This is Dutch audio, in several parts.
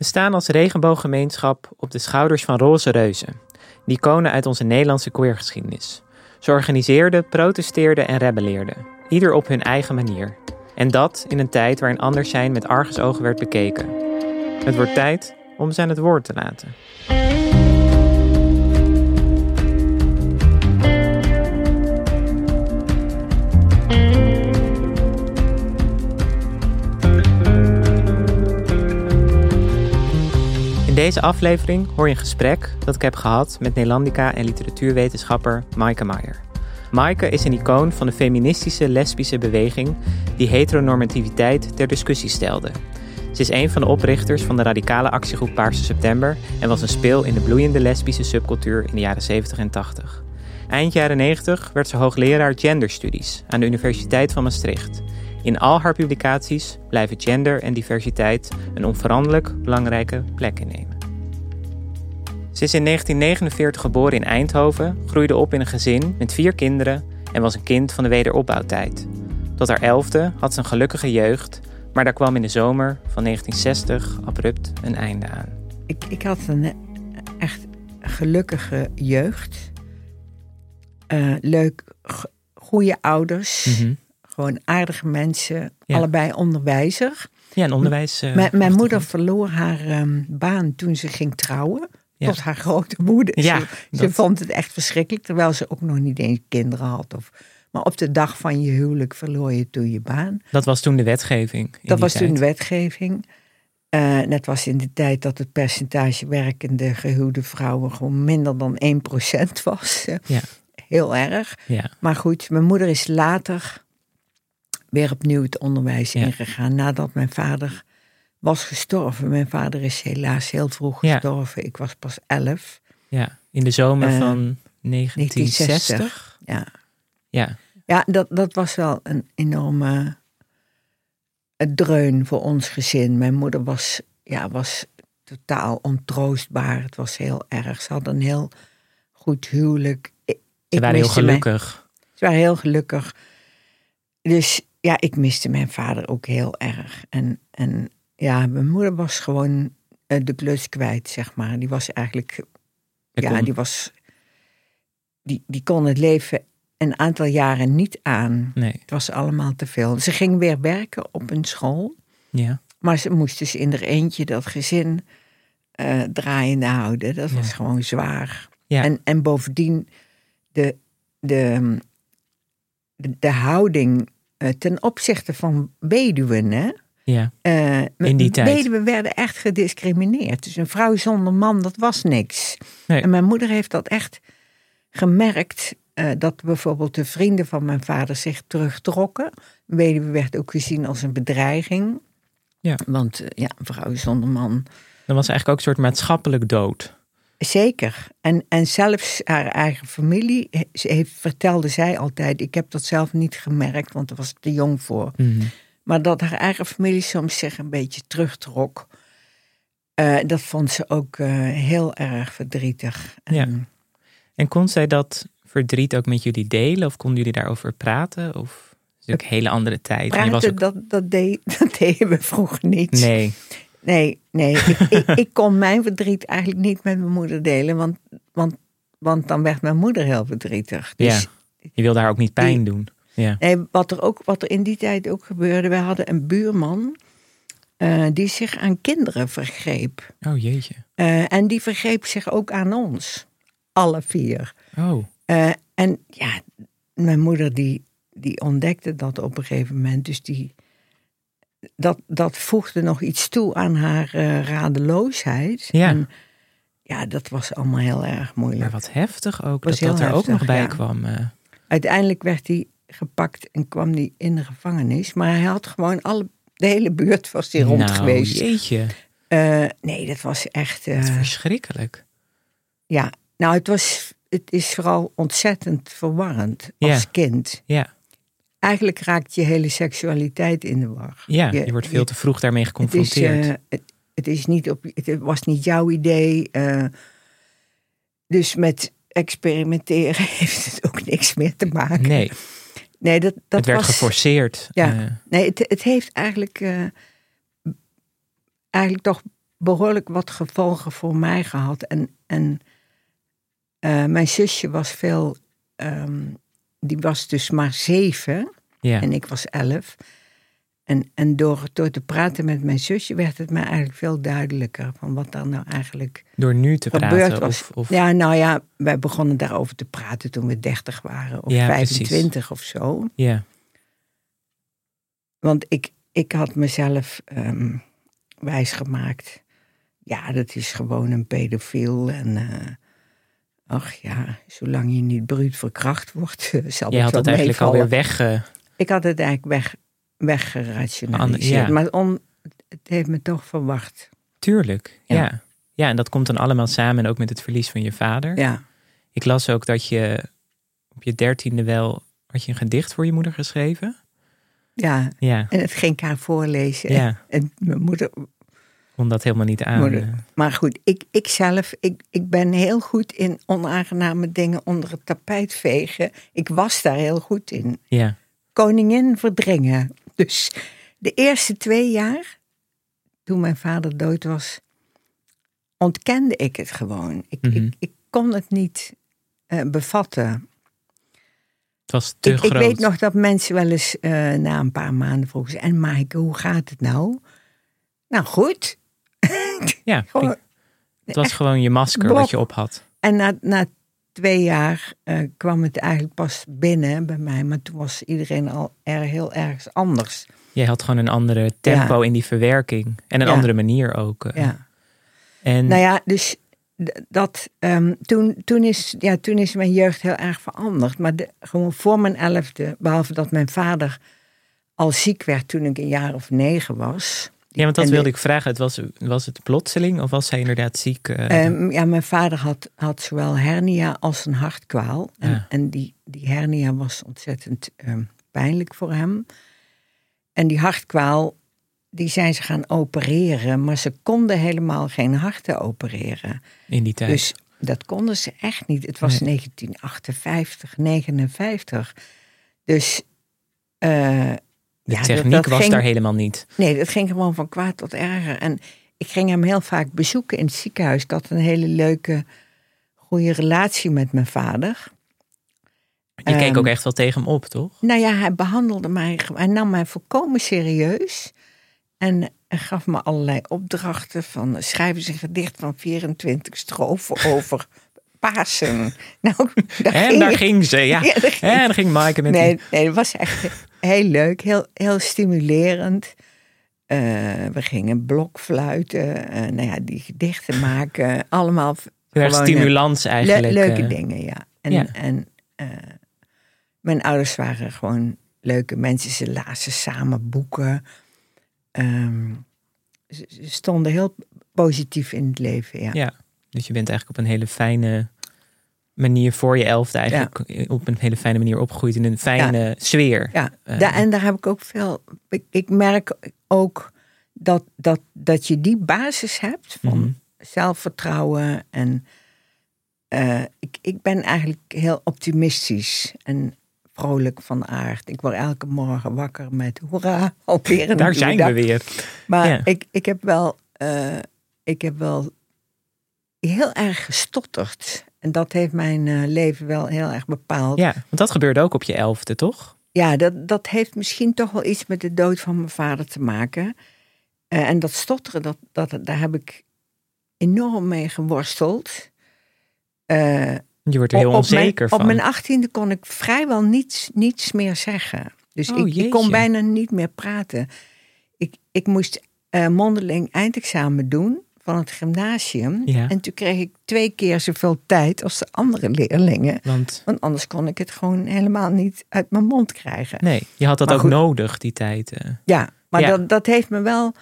We staan als regenbooggemeenschap op de schouders van roze reuzen, die iconen uit onze Nederlandse queergeschiedenis. Ze organiseerden, protesteerden en rebelleerden, ieder op hun eigen manier. En dat in een tijd waarin anders zijn met argusogen werd bekeken. Het wordt tijd om ze aan het woord te laten. Deze aflevering hoor je een gesprek dat ik heb gehad met Nederlandica en literatuurwetenschapper Maaike Maier. Maaike is een icoon van de feministische lesbische beweging die heteronormativiteit ter discussie stelde. Ze is een van de oprichters van de radicale actiegroep Paarse September en was een speel in de bloeiende lesbische subcultuur in de jaren 70 en 80. Eind jaren 90 werd ze hoogleraar genderstudies aan de Universiteit van Maastricht. In al haar publicaties blijven gender en diversiteit een onveranderlijk belangrijke plek innemen. Ze is in 1949 geboren in Eindhoven, groeide op in een gezin met vier kinderen en was een kind van de wederopbouwtijd. Tot haar elfde had ze een gelukkige jeugd, maar daar kwam in de zomer van 1960 abrupt een einde aan. Ik, ik had een echt gelukkige jeugd. Uh, leuk, goede ouders. Mhm. Gewoon aardige mensen. Ja. Allebei onderwijzer. Ja, een onderwijs. eh, mijn, moeder verloor haar ehm, baan toen ze ging trouwen. Ja. Tot haar grote woede. Ja, ze, vond het echt verschrikkelijk. Terwijl ze ook nog niet eens kinderen had. Of, maar op de dag van je huwelijk verloor je toen je baan. Dat was toen de wetgeving. in Dat was toen de wetgeving. Eh net was in de tijd dat het percentage werkende gehuwde vrouwen gewoon minder dan 1% was. Ja. Heel erg. Ja, Maar goed, mijn moeder is later weer opnieuw het onderwijs Ja. ingegaan. Nadat mijn vader was gestorven. Mijn vader is helaas heel vroeg Ja. gestorven. Ik was pas 11. ja, in de zomer Eh, van 1960. Ja, Ja, ja dat, dat was wel een enorme eh, dreun voor ons gezin. Mijn moeder was, ja, was totaal ontroostbaar. Het was heel erg. Ze had een heel goed huwelijk. Ik- ze waren heel gelukkig. Ze waren heel gelukkig. Dus ja, ik miste mijn vader ook heel erg. En, en ja, mijn moeder was gewoon eh, de klus kwijt, zeg maar. Die was eigenlijk, ja, kon- die was, die, die kon het leven een aantal jaren niet aan. Nee, Het was allemaal te veel. Ze ging weer werken op een school. ja. Maar ze moest dus in haar eentje dat gezin eh, draaiende houden. Dat was Ja. gewoon zwaar. Ja. En, en bovendien de, de, de, de houding ten opzichte van weduwen. Hè? Ja, Eh, In die tijd. Weduwen werden echt gediscrimineerd. Dus een vrouw zonder man, dat was niks. Nee. En mijn moeder heeft dat echt gemerkt. eh, dat bijvoorbeeld de vrienden van mijn vader zich terugtrokken. Weduwe werd ook gezien als een bedreiging. Ja. Want eh, ja, een vrouw zonder man. dan was eigenlijk ook een soort maatschappelijk dood. Zeker. En, en zelfs haar eigen familie ze heeft, vertelde zij altijd. Ik heb dat zelf niet gemerkt, want daar was ik te jong voor. Mhm. Maar dat haar eigen familie soms zich een beetje terugtrok. eh, dat vond ze ook eh, heel erg verdrietig. En, Ja. En kon zij dat verdriet ook met jullie delen? Of konden jullie daarover praten? Of het is natuurlijk een hele andere tijd. En je was Praten, ook... dat, dat, deed, dat deden we vroeger niet. Nee, Nee, nee. Ik, ik, ik kon mijn verdriet eigenlijk niet met mijn moeder delen. Want, want, want dan werd mijn moeder heel verdrietig. Dus ja. Je wilde haar ook niet pijn doen. Ja, Nee, wat er, ook, wat er in die tijd ook gebeurde, wij hadden een buurman eh, die zich aan kinderen vergreep. oh jeetje. Eh, en die vergreep zich ook aan ons, alle vier. Oh, Eh, en ja, mijn moeder die, die ontdekte dat op een gegeven moment. Dus die, dat, dat voegde nog iets toe aan haar eh, radeloosheid. Ja. En ja, dat was allemaal heel erg moeilijk. maar wat heftig ook. Dat dat er ook nog bij ja. kwam. eh. Uiteindelijk werd hij gepakt en kwam hij in de gevangenis. Maar hij had gewoon alle, de hele buurt was hij rond nou, geweest. jeetje. Eh, nee, dat was echt. Wat verschrikkelijk. ja, nou, het, was, het is vooral ontzettend verwarrend als Ja. kind. Ja, Eigenlijk raakt je hele seksualiteit in de war. ja je, wordt veel te vroeg daarmee het is, geconfronteerd. eh, het, het, is niet op, het was niet jouw idee. eh, dus met experimenteren heeft het ook niks meer te maken. nee, nee dat, dat het werd was, geforceerd. Ja. eh. Nee, het, het heeft eigenlijk, eigenlijk toch behoorlijk wat gevolgen voor mij gehad. En, en mijn zusje was veel, ehm, die was dus maar zeven Ja. en ik was elf. En, en door, door te praten met mijn zusje werd het mij eigenlijk veel duidelijker van wat daar nou eigenlijk Door nu te gebeurd praten. was. Of, of, Ja, nou ja, wij begonnen daarover te praten toen we dertig waren of Ja, precies. 25 of zo. ja. Want ik, ik had mezelf ehm, wijsgemaakt. Ja, dat is gewoon een pedofiel. En eh, ach ja, zolang je niet bruut verkracht wordt, zal Je had het eigenlijk meevallen. alweer weg. eh, Ik had het eigenlijk weg, weggerationaliseerd. Ja. Maar om, het heeft me toch verwacht. tuurlijk. Ja. Ja. ja. en dat komt dan allemaal samen en ook met het verlies van je vader. Ja, Ik las ook dat je op je dertiende wel. had je een gedicht voor je moeder geschreven? ja. Ja. En het ging ik haar voorlezen. Ja, En mijn moeder kon dat helemaal niet aan. Moeder. eh. Maar goed, ik, ik zelf, ik, ik ben heel goed in onaangename dingen onder het tapijt vegen. Ik was daar heel goed in. Ja, Koningin verdringen. Dus de eerste twee jaar, toen mijn vader dood was, ontkende ik het gewoon. Ik, Mhm. ik, ik kon het niet eh, bevatten. het was te Ik, ik groot. weet nog dat mensen wel eens eh, na een paar maanden vroegen... ze, en Maaike, hoe gaat het nou? Nou, goed. Ja, Gewoon, het was gewoon je masker blok. wat je op had. En na, na twee jaar eh, kwam het eigenlijk pas binnen bij mij. Maar toen was iedereen al er heel ergens anders. Jij had gewoon een andere tempo in die verwerking. En een Ja. andere manier ook. eh. Ja. En Nou ja, dus dat, ehm, toen, toen, is, ja, toen is mijn jeugd heel erg veranderd. Maar de, gewoon voor mijn elfde, behalve dat mijn vader al ziek werd toen ik een jaar of negen was. Ja, want dat wilde de- ik vragen. Het was, was het plotseling of was hij inderdaad ziek? eh? Ehm, ja, mijn vader had, had zowel hernia als een hartkwaal. En, Ja. en die, die hernia was ontzettend ehm, pijnlijk voor hem. En die hartkwaal, die zijn ze gaan opereren. Maar ze konden helemaal geen harten opereren. in die tijd. Dus dat konden ze echt niet. Het was Nee. 1958, 59. Dus... eh, de ja, dat- techniek dat was ging- daar helemaal niet. Nee, dat ging gewoon van kwaad tot erger. En ik ging hem heel vaak bezoeken in het ziekenhuis. Ik had een hele leuke, goede relatie met mijn vader. Je keek Ehm, ook echt wel tegen hem op, toch? Nou ja, hij behandelde mij, hij nam mij volkomen serieus. En gaf me allerlei opdrachten van schrijf eens een gedicht van 24 strofen over Pasen. Nou, daar En ging daar ging ze, ja. Ja, daar ging- En daar ging Maaike met Nee, die... nee, het was echt heel leuk, heel, heel stimulerend. Eh, we gingen blokfluiten, eh nou ja, die gedichten maken. Allemaal stimulans le- eigenlijk. leuke eh. dingen, ja. En, ja. en mijn ouders waren gewoon leuke mensen. Ze lazen samen boeken. Ehm, ze, ze stonden heel positief in het leven, ja. Ja, dus je bent eigenlijk op een hele fijne manier voor je elfde eigenlijk op een hele fijne manier opgegroeid in een fijne sfeer. Ja, Eh. en daar heb ik ook veel. Ik, ik merk ook dat, dat, dat je die basis hebt van Mhm. zelfvertrouwen. En eh, ik, ik ben eigenlijk heel optimistisch en vrolijk van aard. Ik word elke morgen wakker met hoera, alweer een Daar zijn dag. we weer. Maar Ja. ik, ik heb wel, eh, ik heb wel heel erg gestotterd. En dat heeft mijn eh, leven wel heel erg bepaald. Ja, want dat gebeurde ook op je elfde, toch? Ja, dat, dat heeft misschien toch wel iets met de dood van mijn vader te maken. Eh, en dat stotteren, dat, dat, daar heb ik enorm mee geworsteld. Eh, Je wordt er heel op, onzeker mijn, van. Op mijn achttiende kon ik vrijwel niets, niets meer zeggen. Dus Oh, ik, ik kon bijna niet meer praten. Ik, ik moest eh, mondeling eindexamen doen van het gymnasium. Ja. En toen kreeg ik twee keer zoveel tijd als de andere leerlingen. Want Want anders kon ik het gewoon helemaal niet uit mijn mond krijgen. nee, je had dat Maar ook goed. nodig, die tijd. eh. Ja, maar Ja. Dat, dat heeft me wel.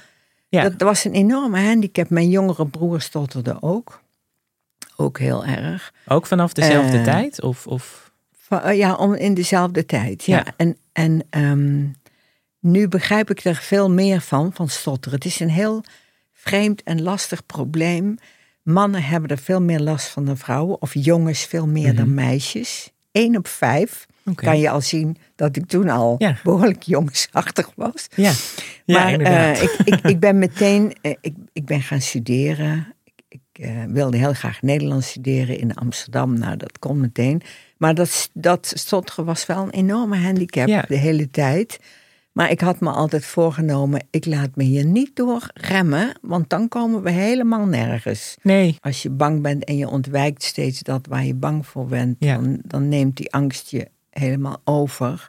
Ja. Dat was een enorme handicap. Mijn jongere broer stotterde ook. Ook heel erg. Ook vanaf dezelfde Eh, tijd? Of, of... Van, eh, ja, om, in dezelfde tijd. Ja. Ja. En, en ehm, nu begrijp ik er veel meer van, van stotteren. Het is een heel vreemd en lastig probleem. Mannen hebben er veel meer last van dan vrouwen. Of jongens veel meer dan Mhm. meisjes. Eén op vijf Oké. Kan je al zien dat ik toen al Ja. behoorlijk jongensachtig was. Ja, ja maar eh, ik, ik, ik ben meteen eh, ik, ik ben gaan studeren. Ik, ik eh, wilde heel graag Nederlands studeren in Amsterdam. Nou, dat kon meteen. Maar dat, dat stotteren was wel een enorme handicap Ja. de hele tijd. Maar ik had me altijd voorgenomen, ik laat me hier niet door remmen, want dan komen we helemaal nergens. nee, Als je bang bent en je ontwijkt steeds dat waar je bang voor bent, Ja. dan, dan neemt die angst je helemaal over.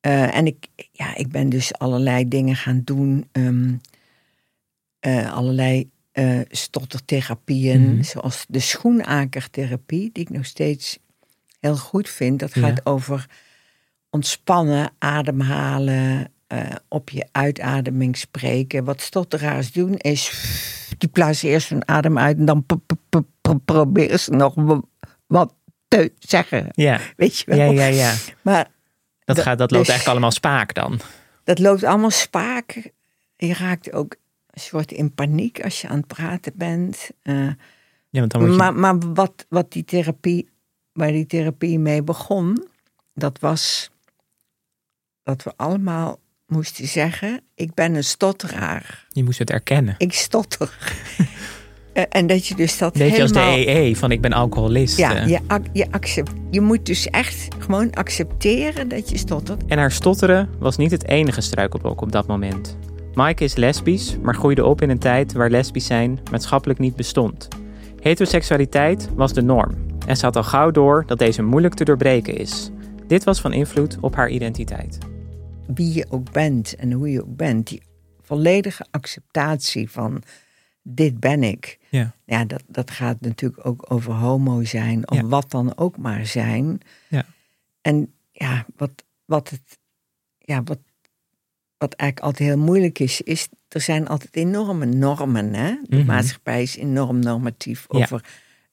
Eh, en ik, ja, ik ben dus allerlei dingen gaan doen. ehm, eh, allerlei eh, stottertherapieën, Mhm. zoals de schoenakertherapie, die ik nog steeds heel goed vind. Dat Ja. gaat over ontspannen, ademhalen, eh, op je uitademing spreken. Wat stotteraars doen is, die plaatsen eerst hun adem uit en dan proberen ze nog wat te zeggen. ja, Weet je wel? ja, ja, ja. Maar Dat, gaat, dat loopt dus- eigenlijk allemaal spaak dan. dat loopt allemaal spaak. Je raakt ook een soort in paniek als je aan het praten bent. Eh, Ja, want dan moet je... maar maar wat, wat die therapie, waar die therapie mee begon, dat was dat we allemaal moesten zeggen: Ik ben een stotteraar. Je moest het erkennen. Ik stotter. Eh, en dat je dus dat als helemaal... de EE van ik ben alcoholist. Ja, eh. je, je, accept, je moet dus echt gewoon accepteren dat je stottert. En haar stotteren was niet het enige struikelblok op dat moment. Maaike is lesbisch, maar groeide op in een tijd waar lesbisch zijn maatschappelijk niet bestond. Heteroseksualiteit was de norm en ze had al gauw door dat deze moeilijk te doorbreken is. Dit was van invloed op haar identiteit. Wie je ook bent en hoe je ook bent. Die volledige acceptatie van dit ben ik. Ja. Ja, dat, dat gaat natuurlijk ook over homo zijn. Of Ja. wat dan ook maar zijn. Ja. En ja, wat, wat het... Ja, wat, wat eigenlijk altijd heel moeilijk is, is er zijn altijd enorme normen. Hè? De Mhm. maatschappij is enorm normatief Ja. over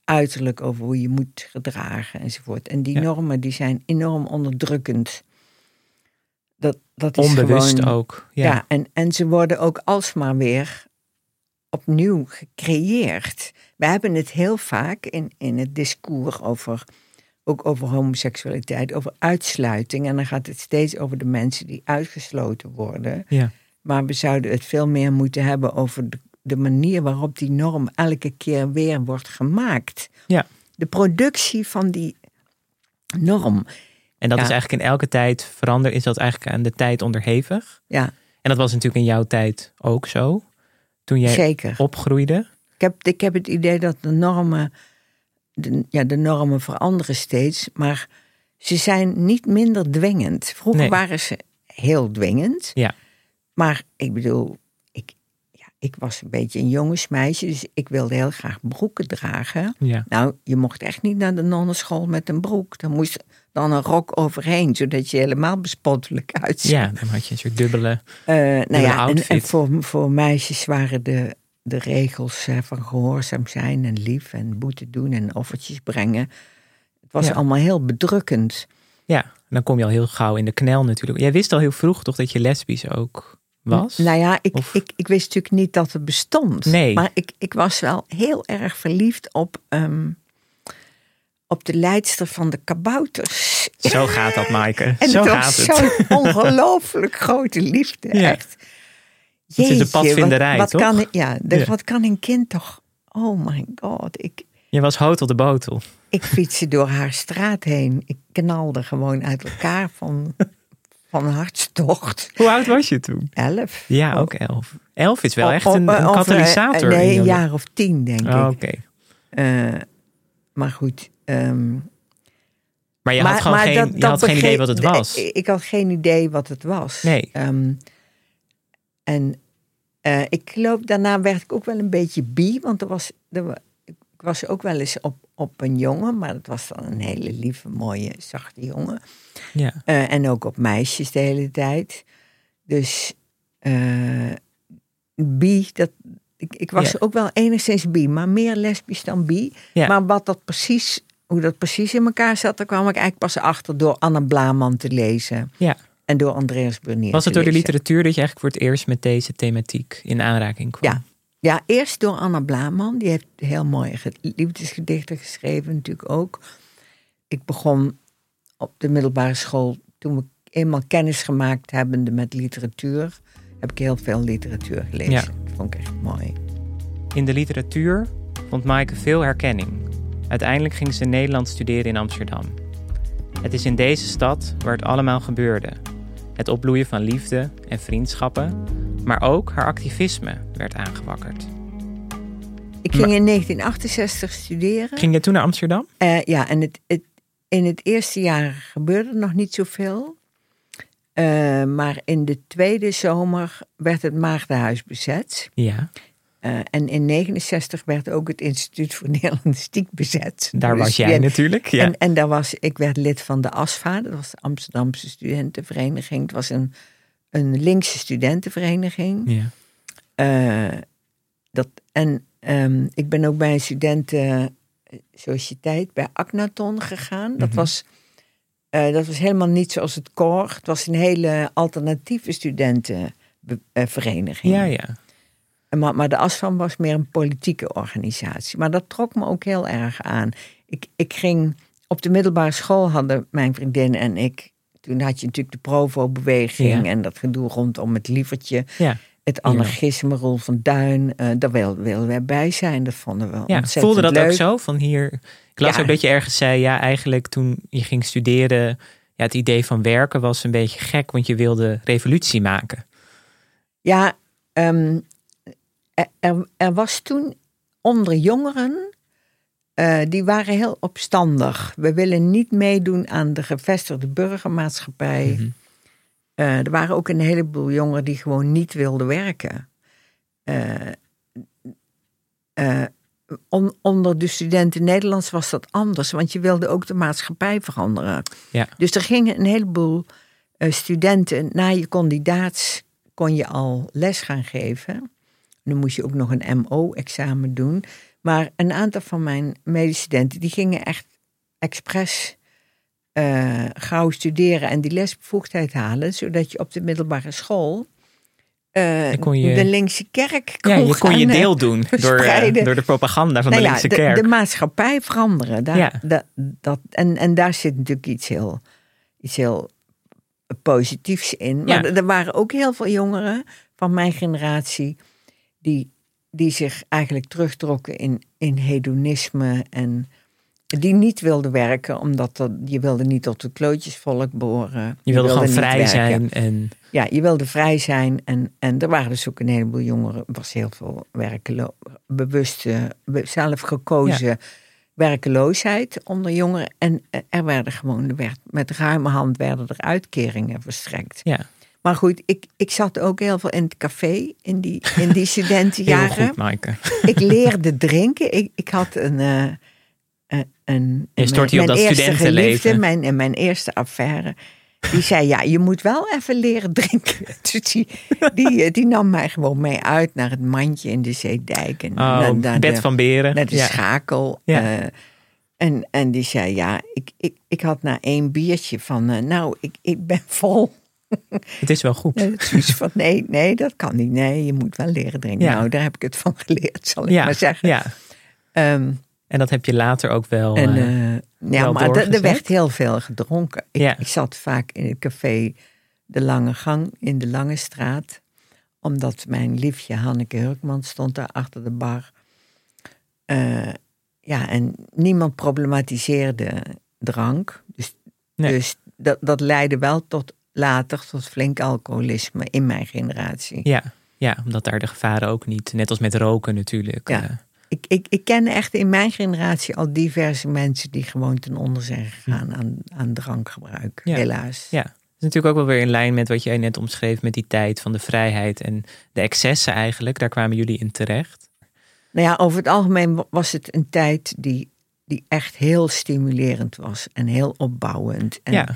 uiterlijk, over hoe je moet gedragen enzovoort. En die Ja. normen die zijn enorm onderdrukkend. Dat, dat is Onbewust gewoon, ook. Ja, Ja. en, en ze worden ook alsmaar weer opnieuw gecreëerd. We hebben het heel vaak in, in het discours over, ook over homoseksualiteit, over uitsluiting. En dan gaat het steeds over de mensen die uitgesloten worden. Ja. Maar we zouden het veel meer moeten hebben over de, de manier waarop die norm elke keer weer wordt gemaakt. Ja. De productie van die norm. En dat Ja. is eigenlijk in elke tijd veranderd. Is dat eigenlijk aan de tijd onderhevig? Ja, En dat was natuurlijk in jouw tijd ook zo. Toen jij zeker. opgroeide. Ik heb, ik heb het idee dat de normen, de, ja, de normen veranderen steeds, maar ze zijn niet minder dwingend. Vroeger Nee. waren ze heel dwingend, Ja. maar ik bedoel, ik, ja, ik was een beetje een jongensmeisje, dus ik wilde heel graag broeken dragen. Ja. Nou, je mocht echt niet naar de nonnenschool met een broek. Dan moest dan een rok overheen, zodat je helemaal bespottelijk uitzag. ja, dan had je een soort dubbele. Eh, nou ja, en, voor, voor meisjes waren de, de regels eh, van gehoorzaam zijn en lief en boete doen en offertjes brengen. Het was Ja. allemaal heel bedrukkend. Ja, dan kom je al heel gauw in de knel natuurlijk. Jij wist al heel vroeg toch dat je lesbisch ook was? Nou ja, ik, Of- ik, ik wist natuurlijk niet dat het bestond. Nee. Maar ik, ik was wel heel erg verliefd op, ehm, op de leidster van de kabouters. Zo gaat dat, Maaike. En Zo het gaat het. zo'n ongelooflijk grote liefde, Ja. echt. Het is Jeetje, padvinderij, wat, wat toch? Kan, ja, dus Ja. wat kan een kind toch... Oh my god, ik, Je was hotel de botel. ik fietste door haar straat heen. Ik knalde gewoon uit elkaar van, van hartstocht. Hoe oud was je toen? Elf. Ja, Oh. ook elf. Elf is wel echt een, een eh, katalysator. Nee, een jaar of tien, denk Oh, ik. Oké. Eh, maar goed. Ehm, Maar je maar, had gewoon geen, dat- je dat had geen idee wat het was. Ik, ik had geen idee wat het was. Nee. Ehm, en eh, ik geloof, daarna werd ik ook wel een beetje bi, want er was, er, ik was ook wel eens op, op een jongen, maar dat was dan een hele lieve, mooie, zachte jongen. Ja. Eh, en ook op meisjes de hele tijd. Dus eh, bi, dat, ik, ik was Ja. ook wel enigszins bi, maar meer lesbisch dan bi. Ja. Maar wat dat precies, hoe dat precies in elkaar zat, daar kwam ik eigenlijk pas achter door Anna Blaman te lezen. Ja. En door Andreas Bernier Was het door de literatuur dat je eigenlijk voor het eerst met deze thematiek in aanraking kwam? Ja. Ja, eerst door Anna Blaman. Die heeft heel mooie ge- liefdesgedichten geschreven, natuurlijk ook. Ik begon op de middelbare school, toen we eenmaal kennis gemaakt hebbende met literatuur, heb ik heel veel literatuur gelezen. Ja. Dat vond ik echt mooi. In de literatuur vond Maaike veel herkenning. Uiteindelijk ging ze Nederlands studeren in Amsterdam. Het is in deze stad waar het allemaal gebeurde. Het opbloeien van liefde en vriendschappen, maar ook haar activisme werd aangewakkerd. Ik ging in 1968 studeren. Ging je toen naar Amsterdam? Eh, ja, en het, het, in het eerste jaar gebeurde nog niet zoveel. Eh, maar in de tweede zomer werd het Maagdenhuis bezet. Ja, Eh, en in 69 werd ook het Instituut voor Nederlandistiek bezet. daar Dus was jij natuurlijk. Ja. En, en daar was, ik werd lid van de ASFA, dat was de Amsterdamse Studentenvereniging. Het was een, een linkse studentenvereniging. ja. Eh, dat, en ehm, ik ben ook bij een studentensociëteit bij Aknaton gegaan. Dat, Mhm. was, eh, dat was helemaal niet zoals het koor. Het was een hele alternatieve studentenvereniging. ja, ja. Maar, maar de ASFAM was meer een politieke organisatie. Maar dat trok me ook heel erg aan. Ik, ik ging op de middelbare school hadden mijn vriendin en ik. Toen had je natuurlijk de Provo-beweging Ja. en dat gedoe rondom het lievertje. ja. Het anarchisme, Roel van Duin, eh, daar wil- wilden wij bij zijn. Dat vonden we ja. ontzettend Voelde dat leuk. ook zo? Van hier, ik las Ja. ook dat je ergens zei, ja, eigenlijk toen je ging studeren, ja, het idee van werken was een beetje gek, want je wilde revolutie maken. Ja, ehm, er- er, was toen onder jongeren, eh, die waren heel opstandig. We willen niet meedoen aan de gevestigde burgermaatschappij. Mhm. Eh, er waren ook een heleboel jongeren die gewoon niet wilden werken. Eh, on- onder de studenten Nederlands was dat anders, want je wilde ook de maatschappij veranderen. Ja. Dus er gingen een heleboel studenten, na je kandidaats kon je al les gaan geven. Dan moest je ook nog een MO-examen doen. Maar een aantal van mijn medestudenten, die gingen echt expres eh, gauw studeren en die lesbevoegdheid halen, zodat je op de middelbare school eh, je- de linkse kerk kon Ja, je kon je eh, deel doen door, door de propaganda van nou de ja, linkse de, kerk. de maatschappij veranderen. Daar, Ja. dat, dat, en, en daar zit natuurlijk iets heel, iets heel positiefs in. Maar Ja. er waren ook heel veel jongeren van mijn generatie die, die zich eigenlijk terugtrokken in, in hedonisme en die niet wilden werken, omdat dat, je wilde niet tot het klootjesvolk behoren. je wilde gewoon vrij zijn en Ja, je wilde vrij zijn. En, en er waren dus ook een heleboel jongeren. Er was heel veel werkelo bewuste, be- zelf gekozen werkeloosheid onder jongeren. En er werden gewoon er werd, met ruime hand werden er uitkeringen verstrekt. ja, Maar goed, ik, ik zat ook heel veel in het café in die, in die heel studentenjaren. goed, Maaike. ik leerde drinken. Ik, ik had een. eh, een, een Je stort op mijn dat eerste studentenleven. geliefde, mijn, en mijn eerste affaire. Die zei, ja, je moet wel even leren drinken. Dus die, die, eh, die nam mij gewoon mee uit naar het mandje in de Zeedijk. En Oh, naar, naar bed de, van beren. naar de ja. schakel. Ja. eh, en, en die zei, ja, ik, ik, ik had na één biertje van, eh, nou, ik, ik ben vol. Het is wel goed. Zoiets van, nee, nee, dat kan niet. Nee, je moet wel leren drinken. Ja. Nou, daar heb ik het van geleerd, zal ik Ja, maar zeggen. ja. Ehm, En dat heb je later ook wel. en, eh, ja, maar er- er werd heel veel gedronken. Ik, Ja. ik zat vaak in het café De Lange Gang in de Lange Straat. Omdat mijn liefje Hanneke Hurkman stond daar achter de bar. Eh, ja, en niemand problematiseerde drank. Dus, Nee. dus dat, dat leidde wel tot later tot flink alcoholisme in mijn generatie. ja, ja, omdat daar de gevaren ook niet, net als met roken natuurlijk. Ja. eh, Ik, ik, ik ken echt in mijn generatie al diverse mensen die gewoon ten onder zijn gegaan aan, aan drankgebruik. Ja. Helaas. Ja, dat is natuurlijk ook wel weer in lijn met wat jij net omschreef met die tijd van de vrijheid en de excessen eigenlijk. Daar kwamen jullie in terecht. Nou ja, over het algemeen wa- was het een tijd die, die echt heel stimulerend was en heel opbouwend. En ja,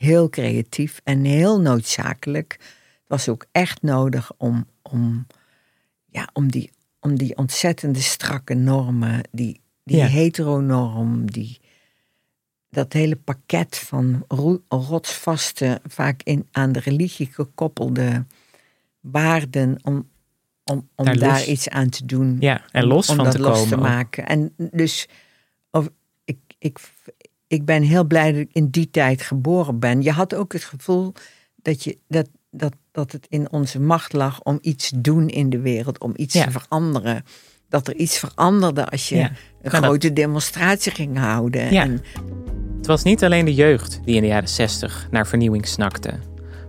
heel creatief en heel noodzakelijk. Het was ook echt nodig om, om, ja, om, die, om die ontzettende strakke normen, die, die Ja. heteronorm, die, dat hele pakket van ro- rotsvaste, vaak in, aan de religie gekoppelde waarden, om, om, om Daar iets aan te doen ja, en los om van dat te los komen. te maken. En dus of, ik, ik, ik ben heel blij dat ik in die tijd geboren ben. Je had ook het gevoel dat, je, dat, dat, dat het in onze macht lag om iets te doen in de wereld, om iets Ja. te veranderen. Dat er iets veranderde als je Ja. een Nou, dat- grote demonstratie ging houden. Ja. En, Het was niet alleen de jeugd die in de jaren 60 naar vernieuwing snakte,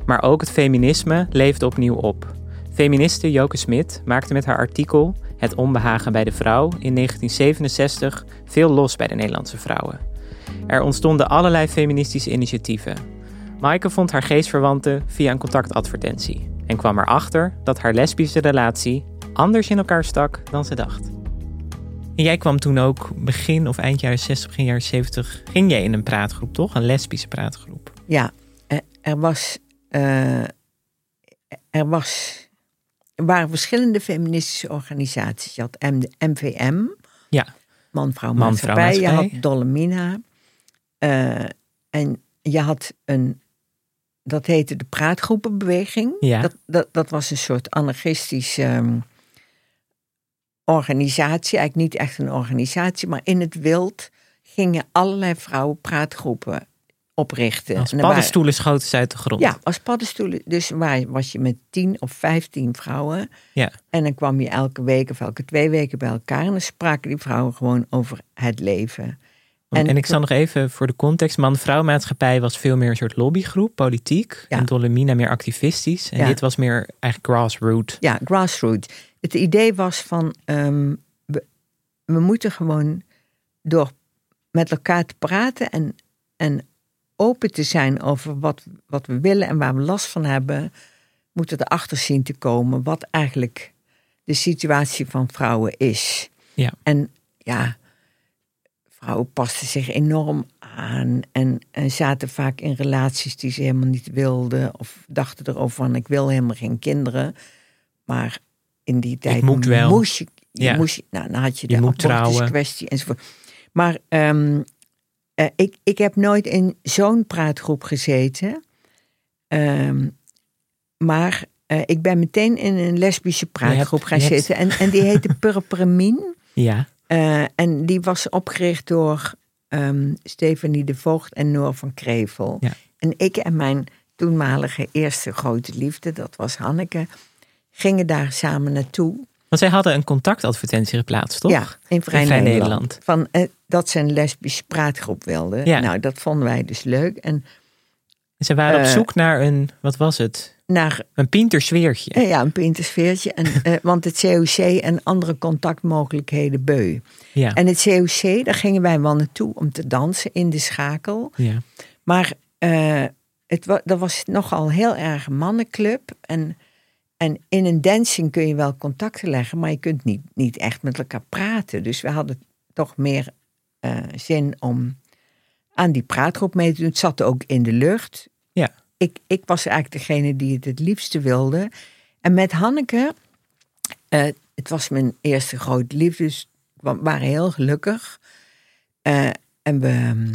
maar ook het feminisme leefde opnieuw op. Feministe Joke Smit maakte met haar artikel Het onbehagen bij de vrouw in 1967 veel los bij de Nederlandse vrouwen. Er ontstonden allerlei feministische initiatieven. Maaike vond haar geestverwanten via een contactadvertentie en kwam erachter dat haar lesbische relatie anders in elkaar stak dan ze dacht. En jij kwam toen ook begin of eind jaren 60, begin jaren 70, ging jij in een praatgroep, toch? Een lesbische praatgroep. ja, eh, er was. eh, er was. Er waren verschillende feministische organisaties. Je had M- de MVM, Ja, Man-Vrouw Man-Vrouw Maatschappij. Je Maatschappij. had Dolomina. Eh, en je had een. Dat heette de Praatgroepenbeweging. Ja. Dat, dat, dat was een soort anarchistische ehm, organisatie. Eigenlijk niet echt een organisatie, maar in het wild gingen allerlei vrouwen praatgroepen oprichten. als waren- paddenstoelen schoten ze uit de grond. ja, als paddenstoelen. Dus waar was je met tien of vijftien vrouwen. Ja. En dan kwam je elke week of elke twee weken bij elkaar. En dan spraken die vrouwen gewoon over het leven. En, En- ik zal nog even voor de context. Man-vrouw maatschappij was veel meer een soort lobbygroep, politiek. Ja. En Dolomina meer activistisch. En Ja. dit was meer eigenlijk grassroot. Ja, grassroots. Het idee was van, ehm, we, we moeten gewoon door met elkaar te praten en, en open te zijn over wat, wat we willen en waar we last van hebben, moeten erachter zien te komen wat eigenlijk de situatie van vrouwen is. Ja. En ja, vrouwen pasten zich enorm aan en, en zaten vaak in relaties die ze helemaal niet wilden. Of dachten erover van ik wil helemaal geen kinderen. Maar in die tijd moet wel. moest je, je Ja. moest je, nou, dan had je de abortuskwestie enzovoort. Maar ehm, eh, ik, ik heb nooit in zo'n praatgroep gezeten. Ehm, maar eh, ik ben meteen in een lesbische praatgroep gaan hebt- zitten. En, en die heette Purpermin. Ja, Eh, en die was opgericht door ehm Stefanie de Voogd en Noor van Krevel. Ja. En ik en mijn toenmalige eerste grote liefde, dat was Hanneke, gingen daar samen naartoe. want zij hadden een contactadvertentie geplaatst, toch? Ja, in Vrij, In Vrij Nederland. Nederland. Van, eh, dat ze een lesbische praatgroep wilden. Ja. Nou, dat vonden wij dus leuk. En En ze waren op Eh, zoek naar een, wat was het? Naar Een pintersfeertje. eh, ja, een pintersfeertje. En, eh, want het COC en andere contactmogelijkheden beu. Ja, En het COC, daar gingen wij wel naartoe om te dansen in de schakel. ja. Maar eh, het dat was nogal heel erg een mannenclub. En, en in een dancing kun je wel contacten leggen, maar je kunt niet, niet echt met elkaar praten. Dus we hadden toch meer zin om aan die praatgroep mee te doen. Het zat ook in de lucht. Ik, ik was eigenlijk degene die het het liefste wilde. En met Hanneke, eh, het was mijn eerste grote liefde, dus we waren heel gelukkig. Eh, en we ehm,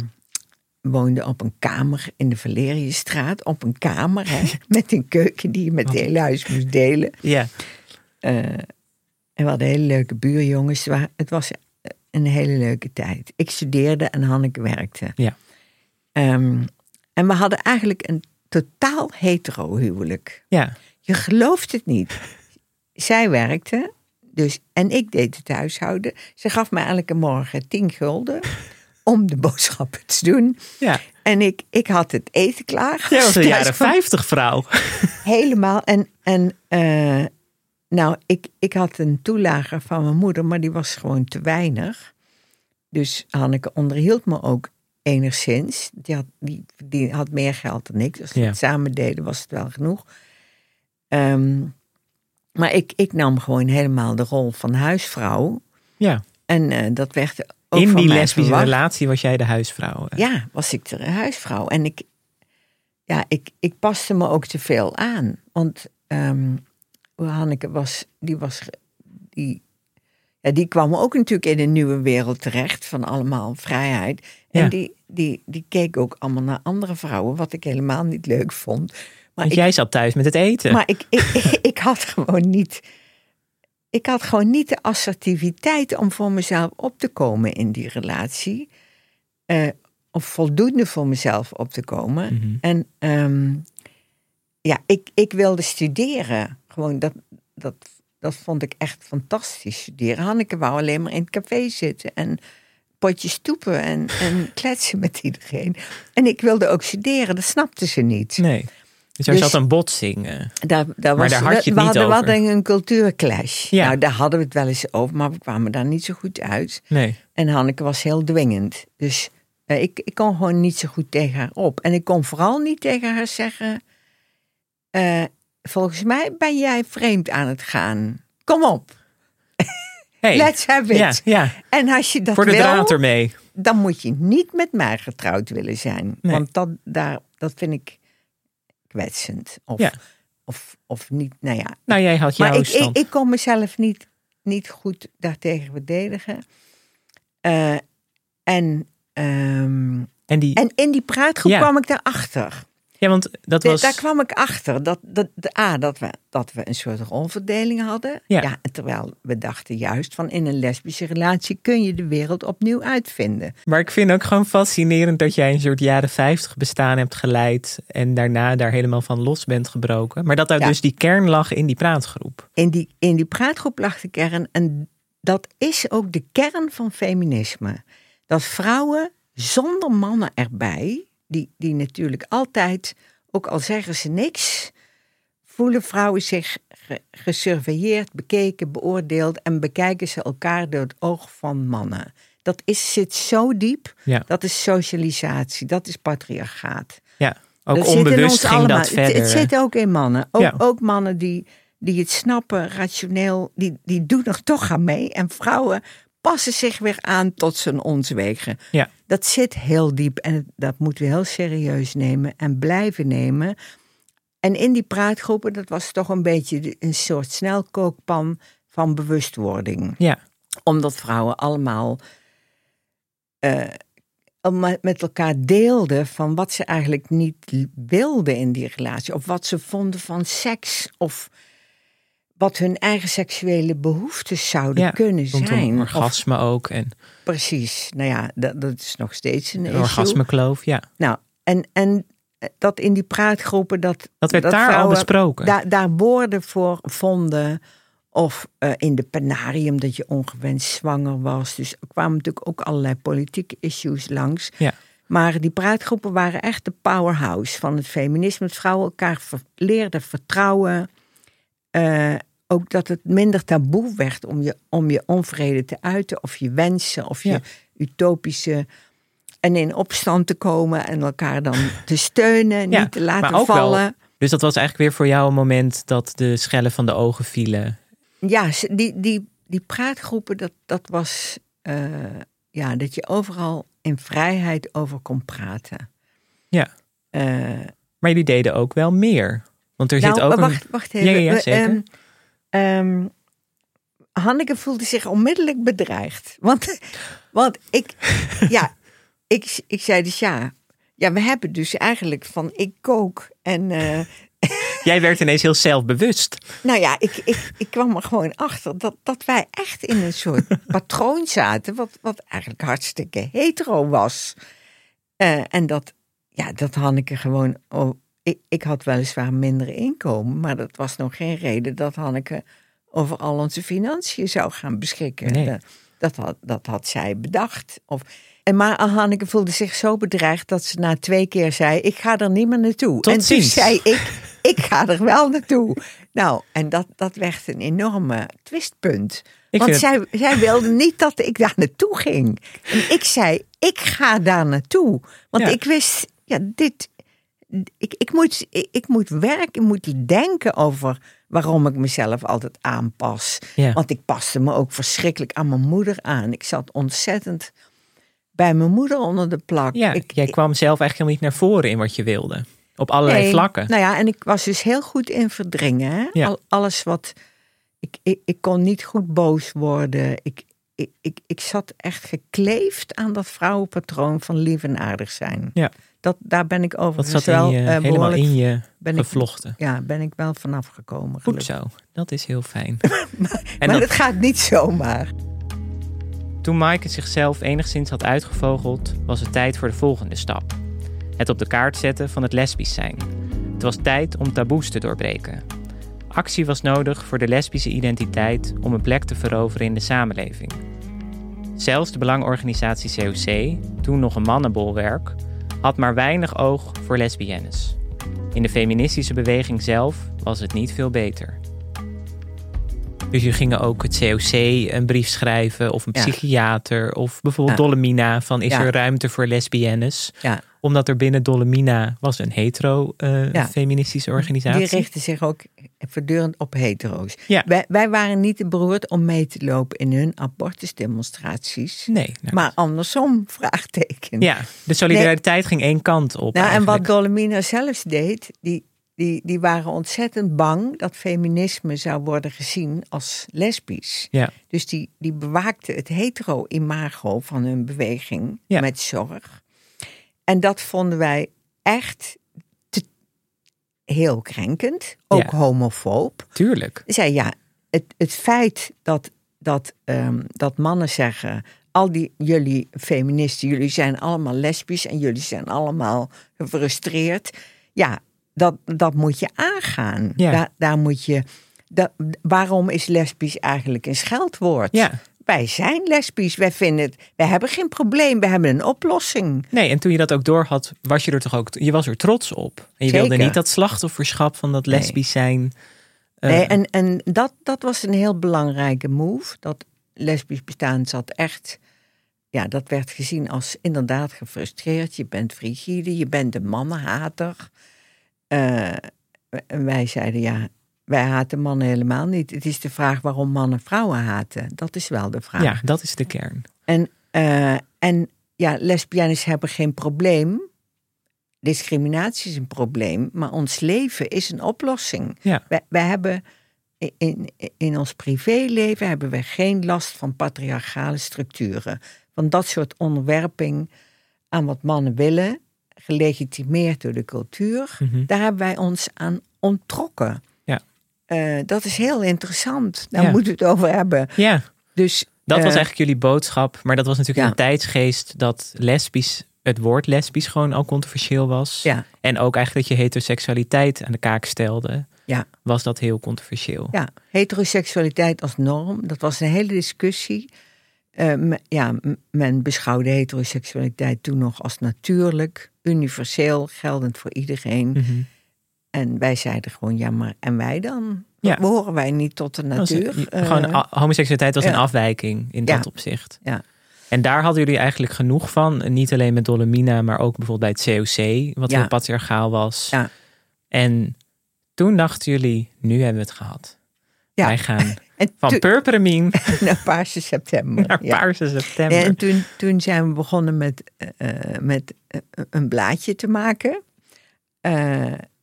woonden op een kamer in de Valeriusstraat. Op een kamer, hè, met een keuken die je met het hele huis moest delen. ja. Eh, en we hadden hele leuke buurjongens. Het was een hele leuke tijd. Ik studeerde en Hanneke werkte. Ja. Ehm, en we hadden eigenlijk een totaal hetero huwelijk. ja. Je gelooft het niet. Zij werkte, dus, en ik deed het huishouden. Ze gaf me elke morgen tien gulden om de boodschappen te doen. ja. En ik, ik had het eten klaar. Jij was een jaren 50 vrouw. Helemaal. En, en eh, nou, ik, ik had een toelage van mijn moeder, maar die was gewoon te weinig. Dus Hanneke onderhield me ook enigszins. Die had, die, die had meer geld dan ik. Dus Ja. het samen deden, was het wel genoeg. Ehm, maar ik, ik nam gewoon helemaal de rol van huisvrouw. Ja. En eh, dat werd ook In die lesbische verwacht. relatie was jij de huisvrouw. Ja, was ik de huisvrouw. En ik, ja, ik, ik paste me ook te veel aan. Want ehm, Hanneke was, die was, die, ja, die kwam ook natuurlijk in een nieuwe wereld terecht van allemaal vrijheid. En Ja. die, die, die keek ook allemaal naar andere vrouwen, wat ik helemaal niet leuk vond. Maar Want ik, jij zat thuis met het eten. maar ik, ik, ik had gewoon niet. Ik had gewoon niet de assertiviteit om voor mezelf op te komen in die relatie. Eh, of voldoende voor mezelf op te komen. Mhm. En ehm, ja, ik, ik wilde studeren. Gewoon dat, dat, dat vond ik echt fantastisch studeren. Hanneke wou alleen maar in het café zitten en potjes stoepen en, en kletsen met iedereen. En ik wilde ook studeren, dat snapte ze niet. Nee. Dus er Dus- zat een botsing. Daar, daar Maar was, daar had je we, hadden, we hadden een cultuurclash. Ja. Nou, daar hadden we het wel eens over, maar we kwamen daar niet zo goed uit. Nee. En Hanneke was heel dwingend. Dus eh, ik, ik kon gewoon niet zo goed tegen haar op. En ik kon vooral niet tegen haar zeggen... eh, volgens mij ben jij vreemd aan het gaan. Kom op, Hey. let's have it. Ja, ja. En als je dat voor de wil, draad ermee. dan moet je niet met mij getrouwd willen zijn. Nee. Want dat, daar, dat vind ik kwetsend. Of, Ja. of, of niet, nou ja. Nou, jij had Maar jouw ik, ik, ik kon mezelf niet, niet goed daartegen verdedigen. Eh, en, ehm, en die, en in die praatgroep kwam ik daarachter. Ja, want dat was... Daar kwam ik achter dat, dat, de, A, dat, we, dat we een soort rolverdeling hadden. Ja. terwijl we dachten juist van in een lesbische relatie kun je de wereld opnieuw uitvinden. Maar ik vind ook gewoon fascinerend dat jij een soort jaren 50 bestaan hebt geleid. En daarna daar helemaal van los bent gebroken. Maar dat daar Ja. dus die kern lag in die praatgroep. In die, in die praatgroep lag de kern. En dat is ook de kern van feminisme. Dat vrouwen zonder mannen erbij, die, die natuurlijk altijd, ook al zeggen ze niks, voelen vrouwen zich ge- gesurveilleerd, bekeken, beoordeeld en bekijken ze elkaar door het oog van mannen. Dat is, zit zo diep. Ja. Dat is socialisatie, dat is patriarchaat. Ja, ook Dat zit in onbewust ons ging allemaal. dat Het- verder. Het, zit ook in mannen. Ook, Ja. ook mannen die, die het snappen, rationeel, die, die doen er toch aan mee. En vrouwen passen zich weer aan tot zijn onzwegen. Ja. Dat zit heel diep en dat moeten we heel serieus nemen en blijven nemen. En in die praatgroepen, dat was toch een beetje een soort snelkookpan van bewustwording Ja, omdat vrouwen allemaal eh, met elkaar deelden van wat ze eigenlijk niet wilden in die relatie. Of wat ze vonden van seks. Of wat hun eigen seksuele behoeftes zouden ja. kunnen zijn. Of, orgasme ook. En precies, nou ja, dat, dat is nog steeds een een orgasmekloof, ja. Nou, en, en dat in die praatgroepen dat... Dat werd daar al besproken. Daar, daar woorden voor vonden. Of eh, in de penarium dat je ongewenst zwanger was. Dus er kwamen natuurlijk ook allerlei politieke issues langs. Ja. Maar die praatgroepen waren echt de powerhouse van het feminisme. Dat vrouwen elkaar leerden vertrouwen. Eh, ook dat het minder taboe werd om je, om je onvrede te uiten. Of je wensen. Of je utopische... En in opstand te komen en elkaar dan te steunen. Ja, niet te laten wel- vallen. Dus dat was eigenlijk weer voor jou een moment dat de schellen van de ogen vielen. Ja, die, die, die praatgroepen, dat, dat was eh, ja, dat je overal in vrijheid over kon praten. Ja. Eh, Maar jullie deden ook wel meer. Want er zit nou, ook een... wacht, wacht even. Ja, ja, ja, We, zeker. ehm, ehm, Hanneke voelde zich onmiddellijk bedreigd. Want, want ik, ja, ik, ik zei dus ja, ja, we hebben dus eigenlijk van ik kook en eh, Jij werd ineens heel zelfbewust. Nou ja, ik, ik, ik kwam er gewoon achter dat, dat wij echt in een soort patroon zaten, wat, wat eigenlijk hartstikke hetero was. Eh, en dat, ja, dat Hanneke gewoon. Ik, ik had weliswaar minder inkomen, maar dat was nog geen reden dat Hanneke over al onze financiën zou gaan beschikken. Nee. Dat, dat, had, dat had zij bedacht. Of, en maar Hanneke voelde zich zo bedreigd dat ze na twee keer zei: Ik ga er niet meer naartoe. Tot en ziens. toen zei ik: Ik ga er wel naartoe. Nou, en dat, dat werd een enorme twistpunt. Ik Want zij, zij wilde niet dat ik daar naartoe ging. En ik zei: Ik ga daar naartoe. Want Ja. ik wist, ja, dit. Ik, ik, moet, ik, ik moet werken, ik moet denken over waarom ik mezelf altijd aanpas. Ja. Want ik paste me ook verschrikkelijk aan mijn moeder aan. Ik zat ontzettend bij mijn moeder onder de plak. Ja, ik, jij kwam zelf eigenlijk helemaal niet naar voren in wat je wilde. Op allerlei Nee, vlakken. Nou ja, en ik was dus heel goed in verdringen. Hè? Ja. Al, alles wat. Ik, ik, ik kon niet goed boos worden. Ik, ik, ik, ik zat echt gekleefd aan dat vrouwenpatroon van lief en aardig zijn. Ja. Dat, daar ben ik Dat overigens zat in wel je, eh, helemaal in je ben ik- gevlochten. Ja, ben ik wel vanaf gekomen. Goed zo, dat is heel fijn. en Maar dan, dat gaat niet zomaar. Toen Maaike zichzelf enigszins had uitgevogeld, was het tijd voor de volgende stap. Het op de kaart zetten van het lesbisch zijn. Het was tijd om taboes te doorbreken. Actie was nodig voor de lesbische identiteit om een plek te veroveren in de samenleving. Zelfs de belangorganisatie COC, toen nog een mannenbolwerk, had maar weinig oog voor lesbiennes. In de feministische beweging zelf was het niet veel beter. Dus je gingen ook het COC een brief schrijven of een Ja. psychiater of bijvoorbeeld Ja. Dolomina van is Ja. er ruimte voor lesbiennes? Ja. Omdat er binnen Dolomina was een hetero eh, feministische organisatie. Die richtte zich ook voortdurend op hetero's. Ja. Wij, wij waren niet te beroerd om mee te lopen in hun abortusdemonstraties. Nee. nou, Maar andersom, vraagteken. ja, de solidariteit ging één kant op. Nou, en wat. Dolomina zelfs deed, die, die, die waren ontzettend bang dat feminisme zou worden gezien als lesbisch. Ja. Dus die, die bewaakte het hetero-imago van hun beweging Ja. met zorg. En dat vonden wij echt heel krenkend, ook Ja. homofoob. Tuurlijk. Zei ja, het, het feit dat, dat, ehm, dat mannen zeggen. Al die jullie feministen, jullie zijn allemaal lesbisch en jullie zijn allemaal gefrustreerd. Ja, dat, dat moet je aangaan. Ja. Daar, daar moet je. Dat, waarom is lesbisch eigenlijk een scheldwoord? Ja. Wij zijn lesbisch, wij vinden het. Wij hebben geen probleem, we hebben een oplossing. Nee, en toen je dat ook door had, was je er toch ook, je was er trots op. En je wilde niet dat slachtofferschap van dat Nee. lesbisch zijn. eh, Nee, en en dat, dat was een heel belangrijke move. Dat lesbisch bestaan zat echt. Ja, dat werd gezien als inderdaad gefrustreerd. Je bent frigide, je bent een mannenhater. Eh, en wij zeiden ja, wij haten mannen helemaal niet. Het is de vraag waarom mannen vrouwen haten. Dat is wel de vraag. ja, dat is de kern. En, eh, en ja, lesbiennes hebben geen probleem. Discriminatie is een probleem, maar ons leven is een oplossing. Ja. Wij, wij hebben in, in ons privéleven hebben we geen last van patriarchale structuren. Van dat soort onderwerping aan wat mannen willen, gelegitimeerd door de cultuur. Mhm. Daar hebben wij ons aan onttrokken. Eh, dat is heel interessant. Daar Ja. moeten we het over hebben. Ja, Dus, dat was eh, eigenlijk jullie boodschap. Maar dat was natuurlijk ja. een tijdsgeest dat lesbisch, het woord lesbisch gewoon al controversieel was. Ja. En ook eigenlijk dat je heteroseksualiteit aan de kaak stelde, Ja. was dat heel controversieel. Ja, heteroseksualiteit als norm, dat was een hele discussie. Eh, ja, men beschouwde heteroseksualiteit toen nog als natuurlijk, universeel, geldend voor iedereen. Mhm. En wij zeiden gewoon, ja, maar en wij dan? Ja. Behoren wij niet tot de natuur? gewoon Eh, homoseksualiteit was ja. een afwijking in Ja. dat opzicht. Ja. En daar hadden jullie eigenlijk genoeg van. Niet alleen met Dolomina, maar ook bijvoorbeeld bij het COC, wat heel patriarchaal was. Ja. En toen dachten jullie, nu hebben we het gehad. Ja. Wij gaan en van purperemien naar Paarse september. naar ja. Paarse september. En toen, toen zijn we begonnen met, eh, eh, met een blaadje te maken.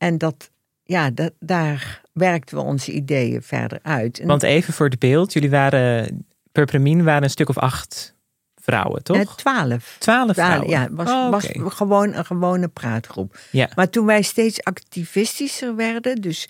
Eh, en dat, ja, dat, daar werkten we onze ideeën verder uit. En Want even voor het beeld, jullie waren, purperemien waren een stuk of acht vrouwen, toch? eh, twaalf. Twaalf vrouwen. ja, het was, Oh, was gewoon een gewone praatgroep. Ja. Maar toen wij steeds activistischer werden, dus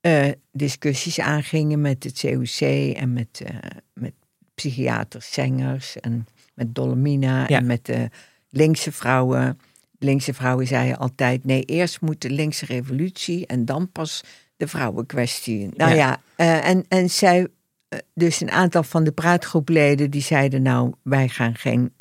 eh, discussies aangingen met het COC en met, eh, met psychiaters, zangers en met Dolomina Ja. en met de linkse vrouwen. Linkse vrouwen zeiden altijd: nee, eerst moet de linkse revolutie en dan pas de vrouwenkwestie. Nou Ja. ja, eh, en, en zij, eh, dus een aantal van de praatgroepleden die zeiden: nou, wij gaan geen,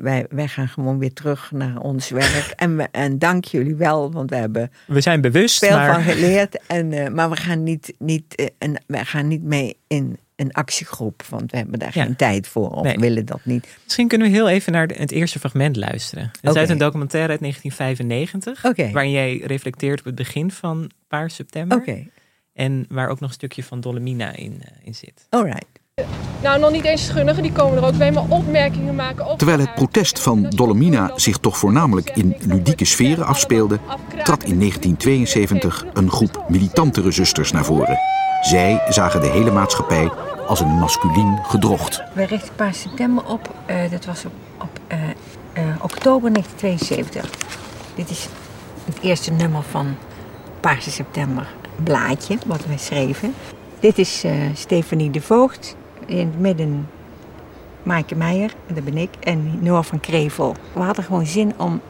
wij, wij gaan gewoon weer terug naar ons werk. en, we, en dank jullie wel, want we hebben We zijn bewust, veel maar van geleerd. En, eh, maar we gaan niet, niet, en wij gaan niet mee in een actiegroep, want we hebben daar Ja. geen tijd voor of Nee. willen dat niet. misschien kunnen we heel even naar het eerste fragment luisteren. Het is uit een documentaire uit 1995, Oké. waarin jij reflecteert op het begin van Paars September. Oké, En waar ook nog een stukje van Dolomina in, eh, in zit. alright. Nou, nog niet eens schunnigen, die komen er ook bij, maar opmerkingen maken over... Terwijl het protest van Dolomina zich toch voornamelijk in ludieke sferen afspeelde, trad in 1972 een groep militantere zusters naar voren. Zij zagen de hele maatschappij als een masculien gedrocht. We richten Paars September op. eh, dat was op, op eh, eh, oktober 1972. Dit is het eerste nummer van Paarse September blaadje, wat wij schreven. Dit is Stefanie de Voogd. In het midden Maaike Meijer, dat ben ik, en Noah van Krevel. We hadden gewoon zin om,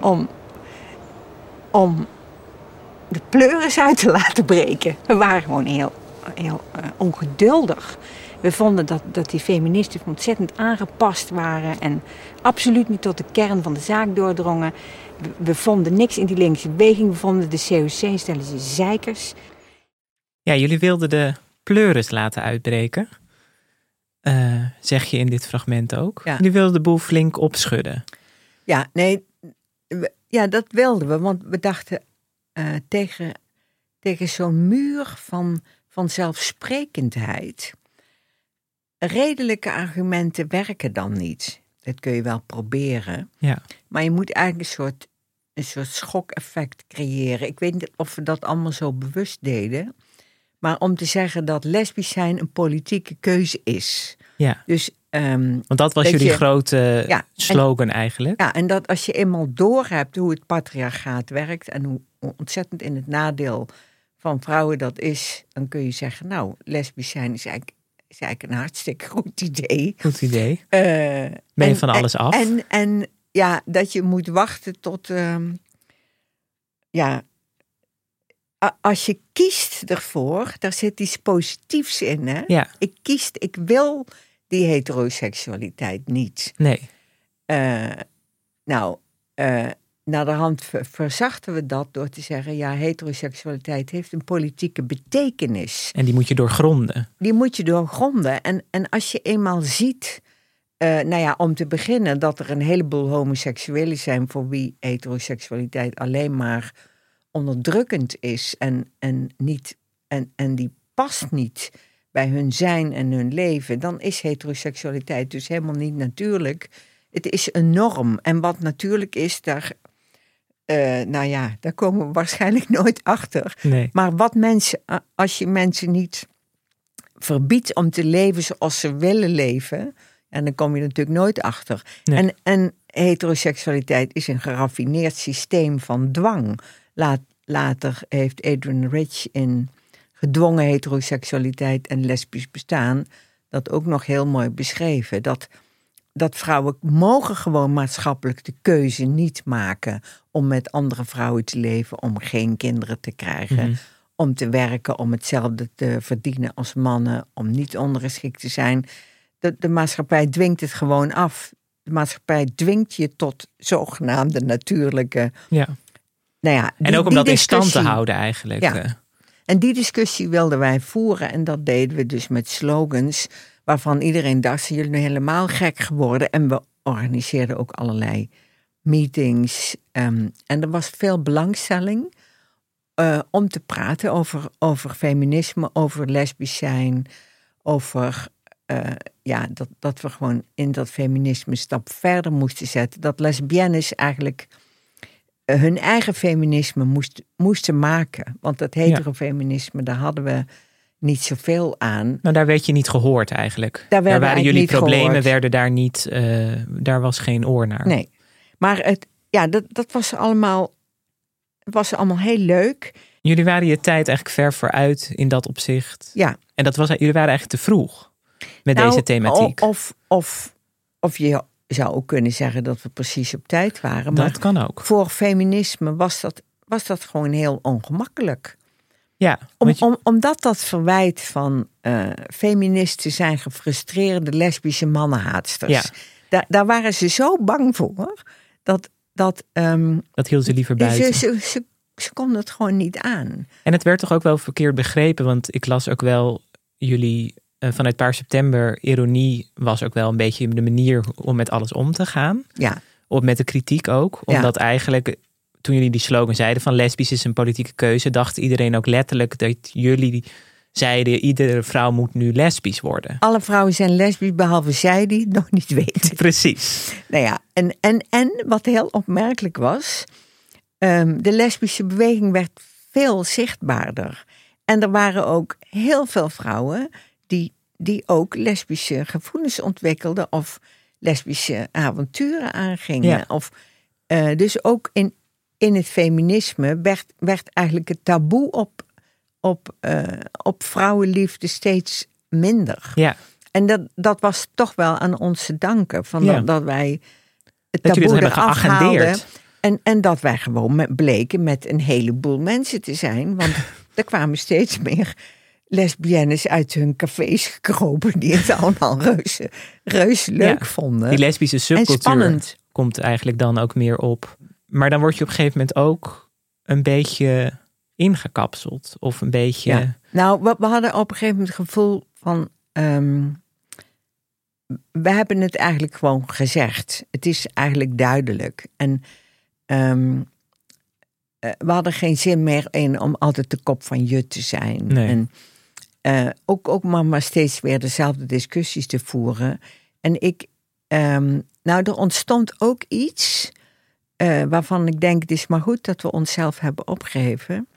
om, om de pleuris uit te laten breken. We waren gewoon heel, heel uh, ongeduldig. We vonden dat, dat die feministen ontzettend aangepast waren en absoluut niet tot de kern van de zaak doordrongen. We, we vonden niks in die linkse beweging. We vonden de COC stellen ze zeikers. Ja, jullie wilden de pleuris laten uitbreken. Uh, zeg je in dit fragment ook. Ja. Jullie wilden de boel flink opschudden. Ja, nee, ja, dat wilden we. Want we dachten uh, tegen, tegen zo'n muur van, van zelfsprekendheid. Redelijke argumenten werken dan niet. Dat kun je wel proberen. Ja. Maar je moet eigenlijk een soort, een soort schokeffect creëren. Ik weet niet of we dat allemaal zo bewust deden. Maar om te zeggen dat lesbisch zijn een politieke keuze is. Ja. Dus, um, Want dat was jullie grote ja, slogan eigenlijk. Ja, en dat als je eenmaal doorhebt hoe het patriarchaat werkt en hoe ontzettend in het nadeel van vrouwen dat is, dan kun je zeggen, nou, lesbisch zijn is eigenlijk, is eigenlijk een hartstikke goed idee. Goed idee. Uh, ben je van alles af? En, en ja, dat je moet wachten tot, um, ja, als je kiest ervoor, daar zit iets positiefs in. Hè? Ja. Ik kies, ik wil die heteroseksualiteit niet. Nee. Uh, nou, uh, naar de hand verzachten we dat door te zeggen: ja, heteroseksualiteit heeft een politieke betekenis. En die moet je doorgronden. Die moet je doorgronden. En, en als je eenmaal ziet, uh, nou ja, om te beginnen, dat er een heleboel homoseksuelen zijn voor wie heteroseksualiteit alleen maar onderdrukkend is en, en, niet, en, en die past niet bij hun zijn en hun leven, dan is heteroseksualiteit dus helemaal niet natuurlijk. Het is een norm. En wat natuurlijk is, daar, uh, nou ja, daar komen we waarschijnlijk nooit achter. Nee. Maar wat mensen, als je mensen niet verbiedt om te leven zoals ze willen leven, en dan kom je natuurlijk nooit achter. Nee. En, en heteroseksualiteit is een geraffineerd systeem van dwang. Laat, later heeft Adrian Rich in gedwongen heteroseksualiteit en lesbisch bestaan dat ook nog heel mooi beschreven. Dat, dat vrouwen mogen gewoon maatschappelijk de keuze niet maken om met andere vrouwen te leven, om geen kinderen te krijgen, Mhm. om te werken, om hetzelfde te verdienen als mannen, om niet ondergeschikt te zijn. De, de maatschappij dwingt het gewoon af. De maatschappij dwingt je tot zogenaamde natuurlijke Ja. nou ja, En ook om dat in stand te houden eigenlijk. Ja. eh. En die discussie wilden wij voeren. En dat deden we dus met slogans. Waarvan iedereen dacht: zijn jullie nu helemaal gek geworden? En we organiseerden ook allerlei meetings. ehm, en er was veel belangstelling eh, om te praten over, over feminisme, over lesbisch zijn. Over eh, ja, dat, dat we gewoon in dat feminisme een stap verder moesten zetten. Dat lesbiennes eigenlijk eh, hun eigen feminisme moest, moesten maken. Want dat heterofeminisme, daar hadden we niet zoveel aan. Nou, daar werd je niet gehoord eigenlijk. Daar waren eigenlijk jullie problemen, gehoord. werden daar niet, daar was geen oor naar. Nee. Maar het, ja, dat, dat was allemaal, was allemaal heel leuk. Jullie waren je tijd eigenlijk ver vooruit in dat opzicht. Ja. En dat was, jullie waren eigenlijk te vroeg met Nou, deze thematiek. Of, of, of je zou ook kunnen zeggen dat we precies op tijd waren. Maar dat kan ook. voor feminisme was dat, was dat gewoon heel ongemakkelijk. Ja, Om, je- om, omdat dat verwijt van eh, feministen zijn gefrustreerde lesbische mannenhaatsters. Ja. Daar, daar waren ze zo bang voor dat, dat ehm, dat hielden ze liever buiten. ze, ze, ze, ze konden het gewoon niet aan. En het werd toch ook wel verkeerd begrepen, want ik las ook wel jullie eh, vanuit Paar September, ironie was ook wel een beetje de manier om met alles om te gaan. Ja, Of met de kritiek ook. Ja. Omdat eigenlijk, toen jullie die slogan zeiden van lesbisch is een politieke keuze, dacht iedereen ook letterlijk dat jullie zeiden, iedere vrouw moet nu lesbisch worden. alle vrouwen zijn lesbisch, behalve zij die het nog niet weten. Precies. Nou ja, en, en, en wat heel opmerkelijk was, ehm, de lesbische beweging werd veel zichtbaarder. En er waren ook heel veel vrouwen die, die ook lesbische gevoelens ontwikkelden of lesbische avonturen aangingen. Ja. Of, eh, dus ook in, in het feminisme werd, werd eigenlijk het taboe op, op, eh, op vrouwenliefde steeds minder. Ja. en dat, dat was toch wel aan ons te danken. Van Ja. dat, dat wij het Dat taboe eraf haalden. En, en dat wij gewoon met, bleken met een heleboel mensen te zijn. Want er kwamen steeds meer lesbiennes uit hun cafés gekropen. Die het allemaal reuze, reuze leuk Ja, vonden. Die lesbische en subcultuur spannend. komt eigenlijk dan ook meer op. Maar dan word je op een gegeven moment ook een beetje ingekapseld. Of een beetje... Ja. Nou, we, we hadden op een gegeven moment het gevoel van. ehm, we hebben het eigenlijk gewoon gezegd. Het is eigenlijk duidelijk. En ehm, eh, we hadden geen zin meer in om altijd de kop van je te zijn. Nee. En eh, ook, ook maar, maar steeds weer dezelfde discussies te voeren. En ik, ehm, nou, er ontstond ook iets eh, waarvan ik denk: het is maar goed dat we onszelf hebben opgegeven.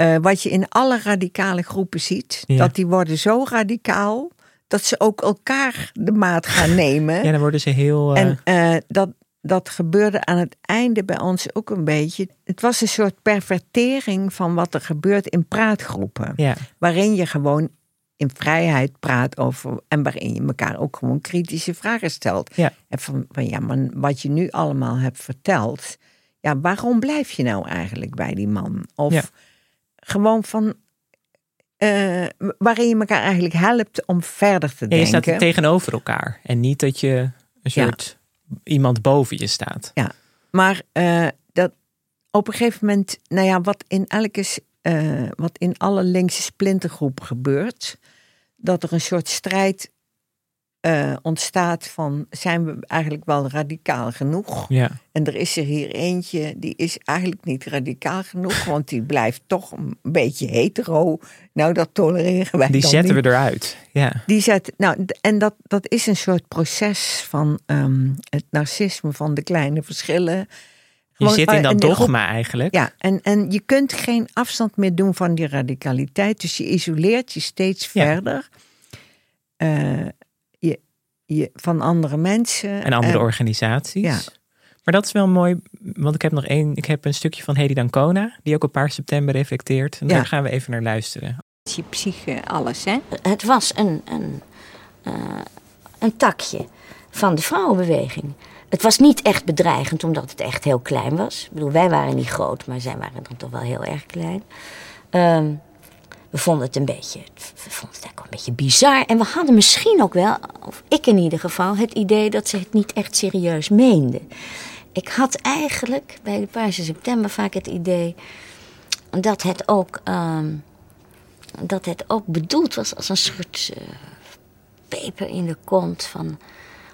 Eh, wat je in alle radicale groepen ziet, Ja. dat die worden zo radicaal dat ze ook elkaar de maat gaan nemen. Ja, dan worden ze heel... eh, En eh, dat, dat gebeurde aan het einde bij ons ook een beetje. Het was een soort pervertering van wat er gebeurt in praatgroepen. ja. Waarin je gewoon in vrijheid praat over. en waarin je elkaar ook gewoon kritische vragen stelt. Ja. En van, van ja, maar wat je nu allemaal hebt verteld. Ja, waarom blijf je nou eigenlijk bij die man? Of Ja. Gewoon van. eh, waarin je elkaar eigenlijk helpt om verder te Ja, je denken. staat tegenover elkaar. En niet dat je een Ja. soort iemand boven je staat. Maar eh, dat op een gegeven moment, nou ja, wat in elke, eh, wat in alle linkse splintergroepen gebeurt, dat er een soort strijd eh, ontstaat van zijn we eigenlijk wel radicaal genoeg? Ja. En er is er hier eentje die is eigenlijk niet radicaal genoeg, want die blijft toch een beetje hetero. Nou, dat tolereren wij Die dan zetten niet. we eruit. Ja. Die zet, nou, en dat, dat is een soort proces van ehm, het narcisme van de kleine verschillen. Je zit in eh, dat dogma eigenlijk. Ja, en, en je kunt geen afstand meer doen van die radicaliteit. Dus je isoleert je steeds Ja. verder eh, je, van andere mensen. En andere En- organisaties. ja. Maar dat is wel mooi, want ik heb nog één. Ik heb een stukje van Hedy Dancona, die ook op paar september reflecteert. En Ja. daar gaan we even naar luisteren. je psyche, alles, hè? Het was een, een, eh, een takje van de vrouwenbeweging. Het was niet echt bedreigend, omdat het echt heel klein was. Ik bedoel, wij waren niet groot, maar zij waren dan toch wel heel erg klein. Ehm, we vonden het een beetje, we vonden het eigenlijk een beetje bizar. En we hadden misschien ook wel, of ik in ieder geval, het idee dat ze het niet echt serieus meenden. Ik had eigenlijk bij de Paarse September vaak het idee dat het ook, ehm, dat het ook bedoeld was als een soort eh, peper in de kont van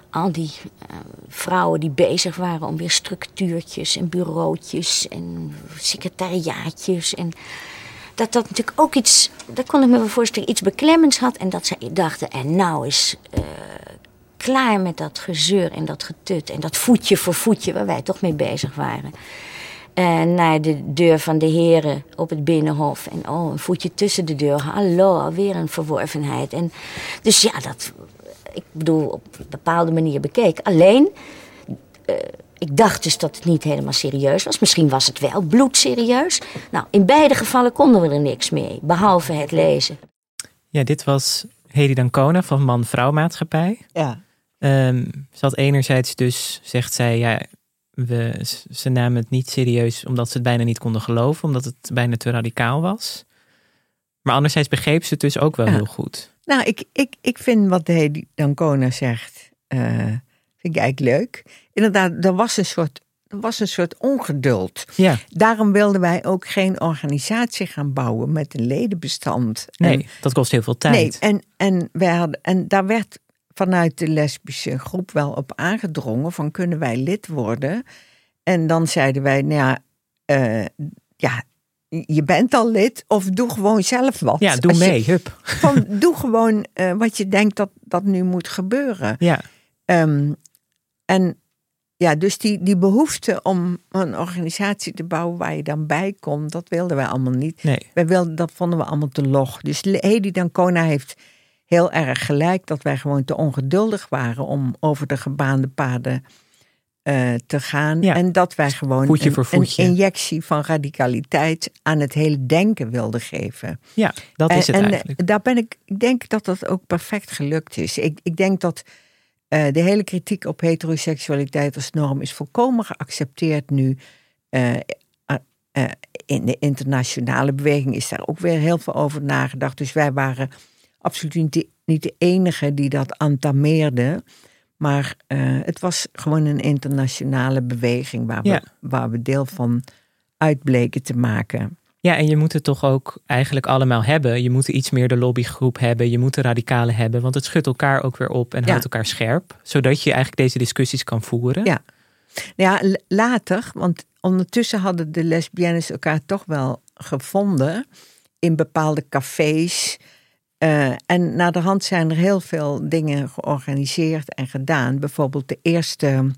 al die eh, vrouwen die bezig waren om weer structuurtjes en bureautjes en secretariaatjes. En dat dat natuurlijk ook iets, dat kon ik me wel voorstellen, iets beklemmends had. En dat zij dachten, en nou is eh, klaar met dat gezeur en dat getut en dat voetje voor voetje waar wij toch mee bezig waren. En naar de deur van de heren op het binnenhof. En oh, een voetje tussen de deur. Hallo, alweer een verworvenheid. En dus ja, dat, ik bedoel, op een bepaalde manier bekeken. Alleen, eh, ik dacht dus dat het niet helemaal serieus was. Misschien was het wel bloedserieus. Nou, in beide gevallen konden we er niks mee, behalve het lezen. Ja, dit was Hedy Dancona van Man-Vrouw Maatschappij. Ja. Ehm, ze had enerzijds dus, zegt zij, ja, we, ze namen het niet serieus omdat ze het bijna niet konden geloven, omdat het bijna te radicaal was. Maar anderzijds begreep ze het dus ook wel Ja. heel goed. Nou, ik, ik, ik vind wat Hedy Dancona zegt, eh, vind ik eigenlijk leuk. Inderdaad, er was een soort, er was een soort ongeduld. Ja, Daarom wilden wij ook geen organisatie gaan bouwen met een ledenbestand. En- nee, dat kost heel veel tijd. Nee, en, en, wij hadden, en daar werd vanuit de lesbische groep wel op aangedrongen van kunnen wij lid worden? En dan zeiden wij, nou ja, eh, ja je bent al lid of doe gewoon zelf wat. ja, doe Als je- mee, hup. van, doe gewoon eh, wat je denkt dat, dat nu moet gebeuren. Ja, Ehm, en ja, dus die, die behoefte om een organisatie te bouwen waar je dan bij komt, dat wilden wij allemaal niet. nee. Wij wilden, dat vonden we allemaal te log. Dus Hedy Dancona heeft heel erg gelijk dat wij gewoon te ongeduldig waren om over de gebaande paden eh, te gaan. Ja. En dat wij gewoon Voetje een, injectie van radicaliteit aan het hele denken wilden geven. Ja, dat is en, het en, eigenlijk. daar ben ik, ik denk dat dat ook perfect gelukt is. Ik, ik denk dat eh, de hele kritiek op heteroseksualiteit als norm is volkomen geaccepteerd nu. Eh, eh, in de internationale beweging is daar ook weer heel veel over nagedacht. Dus wij waren absoluut niet de, niet de enige die dat entameerde. Maar het was gewoon een internationale beweging waar we, Ja. waar we deel van uitbleken te maken. Ja, en je moet het toch ook eigenlijk allemaal hebben. Je moet iets meer de lobbygroep hebben. Je moet de radicalen hebben. Want het schudt elkaar ook weer op en Ja. houdt elkaar scherp. Zodat je eigenlijk deze discussies kan voeren. Ja. Ja, later, want ondertussen hadden de lesbiennes elkaar toch wel gevonden in bepaalde cafés. Eh, en na de hand zijn er heel veel dingen georganiseerd en gedaan. Bijvoorbeeld de eerste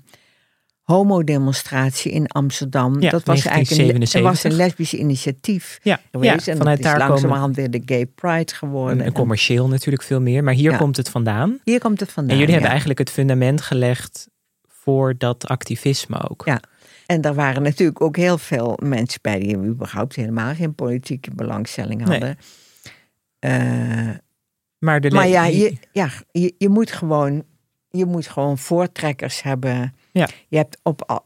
homodemonstratie in Amsterdam. Ja, dat was eigenlijk een, 1977. het was een lesbisch initiatief Ja, geweest. ja en vanuit dat is daar langzamerhand weer de Gay Pride geworden. En commercieel natuurlijk veel meer. Maar hier Ja. komt het vandaan. hier komt het vandaan. En jullie hebben eigenlijk het fundament gelegd voor dat activisme ook. Ja. En er waren natuurlijk ook heel veel mensen bij die überhaupt helemaal geen politieke belangstelling Nee. hadden. Eh, Maar, de maar ja, je, ja je, je, moet gewoon, je moet gewoon voortrekkers hebben. Ja. Je hebt op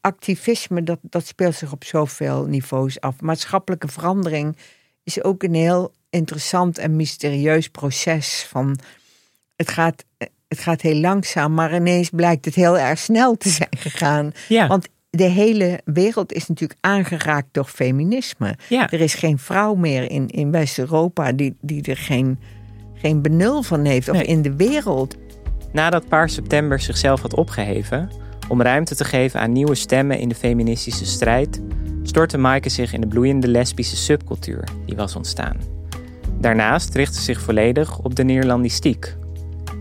activisme, dat, dat speelt zich op zoveel niveaus af. Maatschappelijke verandering is ook een heel interessant en mysterieus proces. Van, het, gaat, het gaat heel langzaam, maar ineens blijkt het heel erg snel te zijn gegaan. ja, Want de hele wereld is natuurlijk aangeraakt door feminisme. ja. Er is geen vrouw meer in, in West-Europa die, die er geen, geen benul van heeft. Of Nee. in de wereld. Nadat Paar September zichzelf had opgeheven om ruimte te geven aan nieuwe stemmen in de feministische strijd, stortte Maaike zich in de bloeiende lesbische subcultuur die was ontstaan. Daarnaast richtte ze zich volledig op de Neerlandistiek.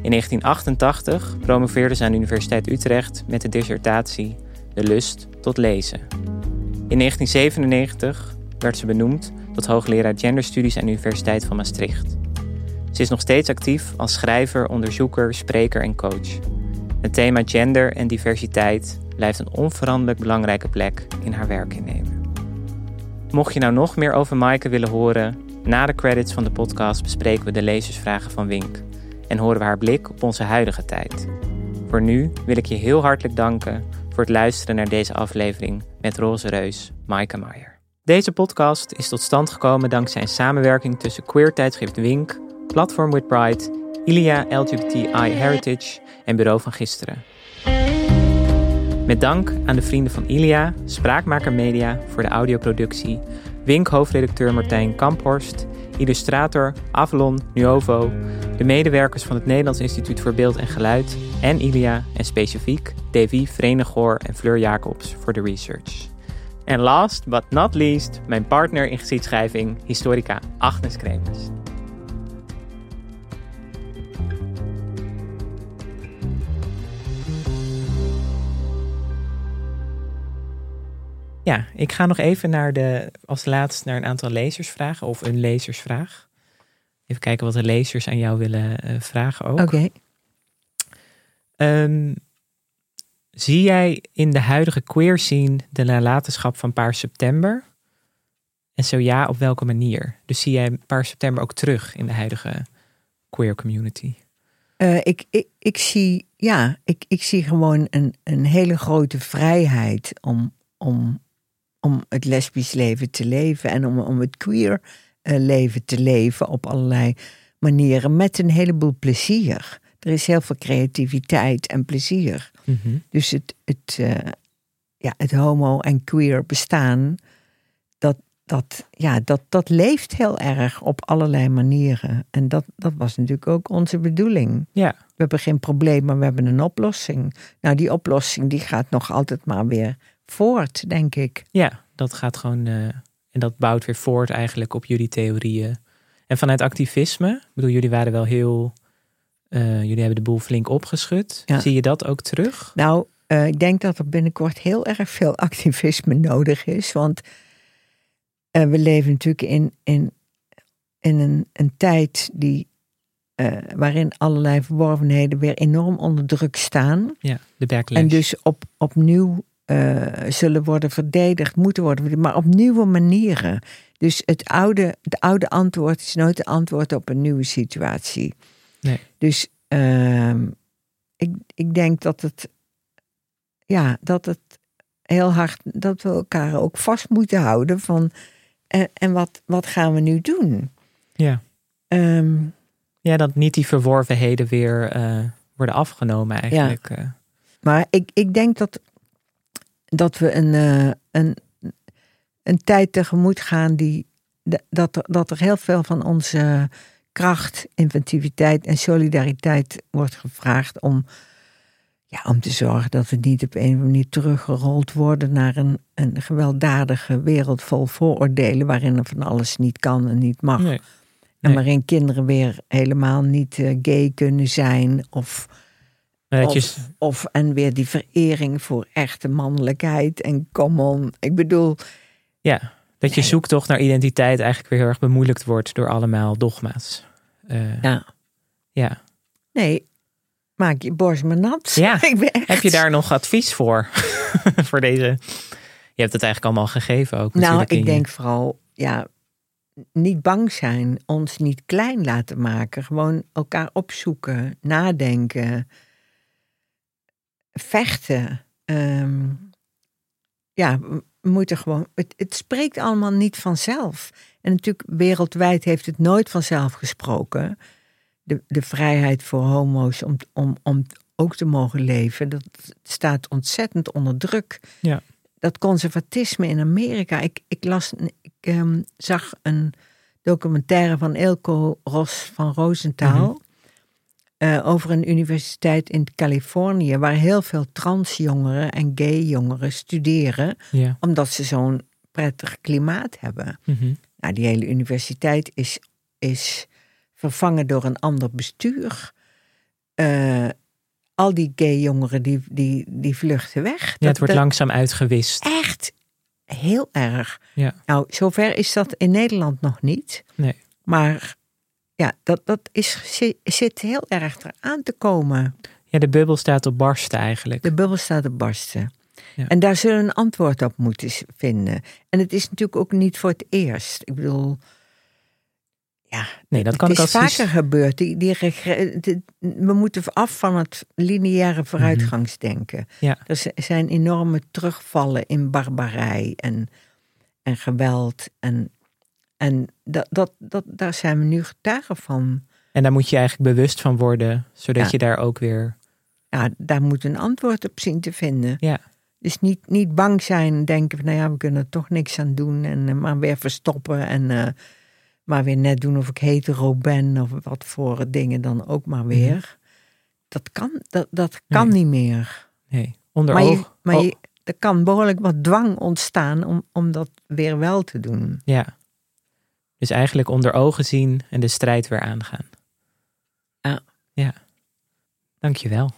In 1988 promoveerde ze aan de Universiteit Utrecht met de dissertatie De lust tot lezen. In 1997 werd ze benoemd tot hoogleraar genderstudies aan de Universiteit van Maastricht. Ze is nog steeds actief als schrijver, onderzoeker, spreker en coach. Het thema gender en diversiteit blijft een onveranderlijk belangrijke plek in haar werk innemen. Mocht je nou nog meer over Maaike willen horen, na de credits van de podcast bespreken we de lezersvragen van Wink en horen we haar blik op onze huidige tijd. Voor nu wil ik je heel hartelijk danken voor het luisteren naar deze aflevering met Roze Reus, Maaike Maier. Deze podcast is tot stand gekomen dankzij een samenwerking tussen queer tijdschrift Wink, Platform with Pride, Ilia LGBTI Heritage en Bureau van Gisteren. Met dank aan de vrienden van Ilia, Spraakmaker Media voor de audioproductie, Wink hoofdredacteur Martijn Kamphorst, illustrator Avalon Nuovo, de medewerkers van het Nederlands Instituut voor Beeld en Geluid en Ilia en specifiek Davy Vrenegoor en Fleur Jacobs voor de research. En last but not least, mijn partner in geschiedschrijving, historica Agnes Kremers. Ja, ik ga nog even naar de, als laatst naar een aantal lezersvragen of een lezersvraag. Even kijken wat de lezers aan jou willen eh, vragen ook. Oké. Ehm, zie jij in de huidige queer scene de nalatenschap van Paar September? En zo ja, op welke manier? Dus zie jij Paar September ook terug in de huidige queer community? Eh, ik, ik, ik, zie, ja, ik, ik zie gewoon een, een hele grote vrijheid om, om, om het lesbisch leven te leven en om, om het queer eh, leven te leven op allerlei manieren met een heleboel plezier. Er is heel veel creativiteit en plezier. Dus het, het, eh, ja, het homo- en queer bestaan, dat, dat, ja, dat, dat leeft heel erg op allerlei manieren. En dat, dat was natuurlijk ook onze bedoeling. Ja, We hebben geen probleem, maar we hebben een oplossing. Nou, die oplossing die gaat nog altijd maar weer voort, denk ik. ja, dat gaat gewoon. eh, en dat bouwt weer voort eigenlijk op jullie theorieën. En vanuit activisme, ik bedoel, jullie waren wel heel. eh, jullie hebben de boel flink opgeschud. Ja. Zie je dat ook terug? Nou, eh, ik denk dat er binnenkort heel erg veel activisme nodig is. Want we leven natuurlijk in, in, in een, een tijd die waarin allerlei verworvenheden weer enorm onder druk staan. Ja, de backlash. En dus op, opnieuw eh, zullen worden verdedigd, moeten worden verdedigd, maar op nieuwe manieren. Dus het oude, het oude antwoord is nooit het antwoord op een nieuwe situatie. Nee. Dus ehm, ik, ik denk dat het, ja, dat het heel hard, dat we elkaar ook vast moeten houden van, en, en wat, wat gaan we nu doen? Ja. Ehm, ja, dat niet die verworvenheden weer eh, worden afgenomen eigenlijk. eh. Maar ik, ik denk dat, dat we een, eh, een, een tijd tegemoet gaan die, dat, er, dat er heel veel van onze kracht, inventiviteit en solidariteit wordt gevraagd om, ja, om te zorgen dat we niet op een of andere manier teruggerold worden naar een, een gewelddadige wereld vol vooroordelen waarin er van alles niet kan en niet mag. Nee. En Nee. waarin kinderen weer helemaal niet eh, gay kunnen zijn of Of, of en weer die verering voor echte mannelijkheid en come on. Ik bedoel, ja, dat je zoektocht naar identiteit eigenlijk weer heel erg bemoeilijkt wordt door allemaal dogma's. Eh, ja, ja. nee, maak je borst maar nat. Ja. ik ben echt... Heb je daar nog advies voor? voor deze. Je hebt het eigenlijk allemaal gegeven ook. Nou, ik je- denk vooral, ja, niet bang zijn, ons niet klein laten maken. Gewoon elkaar opzoeken, nadenken, vechten. Ehm, ja, moeten gewoon. Het, het spreekt allemaal niet vanzelf. En natuurlijk, wereldwijd heeft het nooit vanzelf gesproken. De, de vrijheid voor homo's om, om, om ook te mogen leven, dat staat ontzettend onder druk. Ja. Dat conservatisme in Amerika. Ik, ik, las, ik ehm, zag een documentaire van Elko Ros van Rosenthal. Eh, over een universiteit in Californië, waar heel veel transjongeren en gay jongeren studeren, Ja. omdat ze zo'n prettig klimaat hebben. Mhm. Nou, die hele universiteit is, is vervangen door een ander bestuur. Eh, al die gay jongeren die, die, die vluchten weg. Ja, Dat- het wordt dat- langzaam uitgewist. Echt heel erg. Ja. Nou, zover is dat in Nederland nog niet. Nee. Maar ja, dat, dat is, zi- zit heel erg eraan te komen. Ja, de bubbel staat op barsten eigenlijk. De bubbel staat te barsten. Ja. En daar zullen we een antwoord op moeten vinden. En het is natuurlijk ook niet voor het eerst. Ik bedoel, ja, Nee, dat kan het is vaker gebeurd. Die, die de- we moeten af van het lineaire vooruitgangsdenken. Ja. Er zijn enorme terugvallen in barbarij en, en geweld. En, en dat, dat, dat, daar zijn we nu getuigen van. En daar moet je eigenlijk bewust van worden, zodat Ja. je daar ook weer. Ja, daar moeten we een antwoord op zien te vinden. Ja. Dus niet, niet bang zijn, denken van, nou ja, we kunnen er toch niks aan doen. En eh, maar weer verstoppen en eh, maar weer net doen of ik hetero ben of wat voor dingen dan ook maar weer. Dat kan, dat, dat kan Nee. niet meer. Nee, onder Maar, je, oog. maar oh, je, er kan behoorlijk wat dwang ontstaan om, om dat weer wel te doen. Ja. Dus eigenlijk onder ogen zien en de strijd weer aangaan. Ja. Ja. Dankjewel.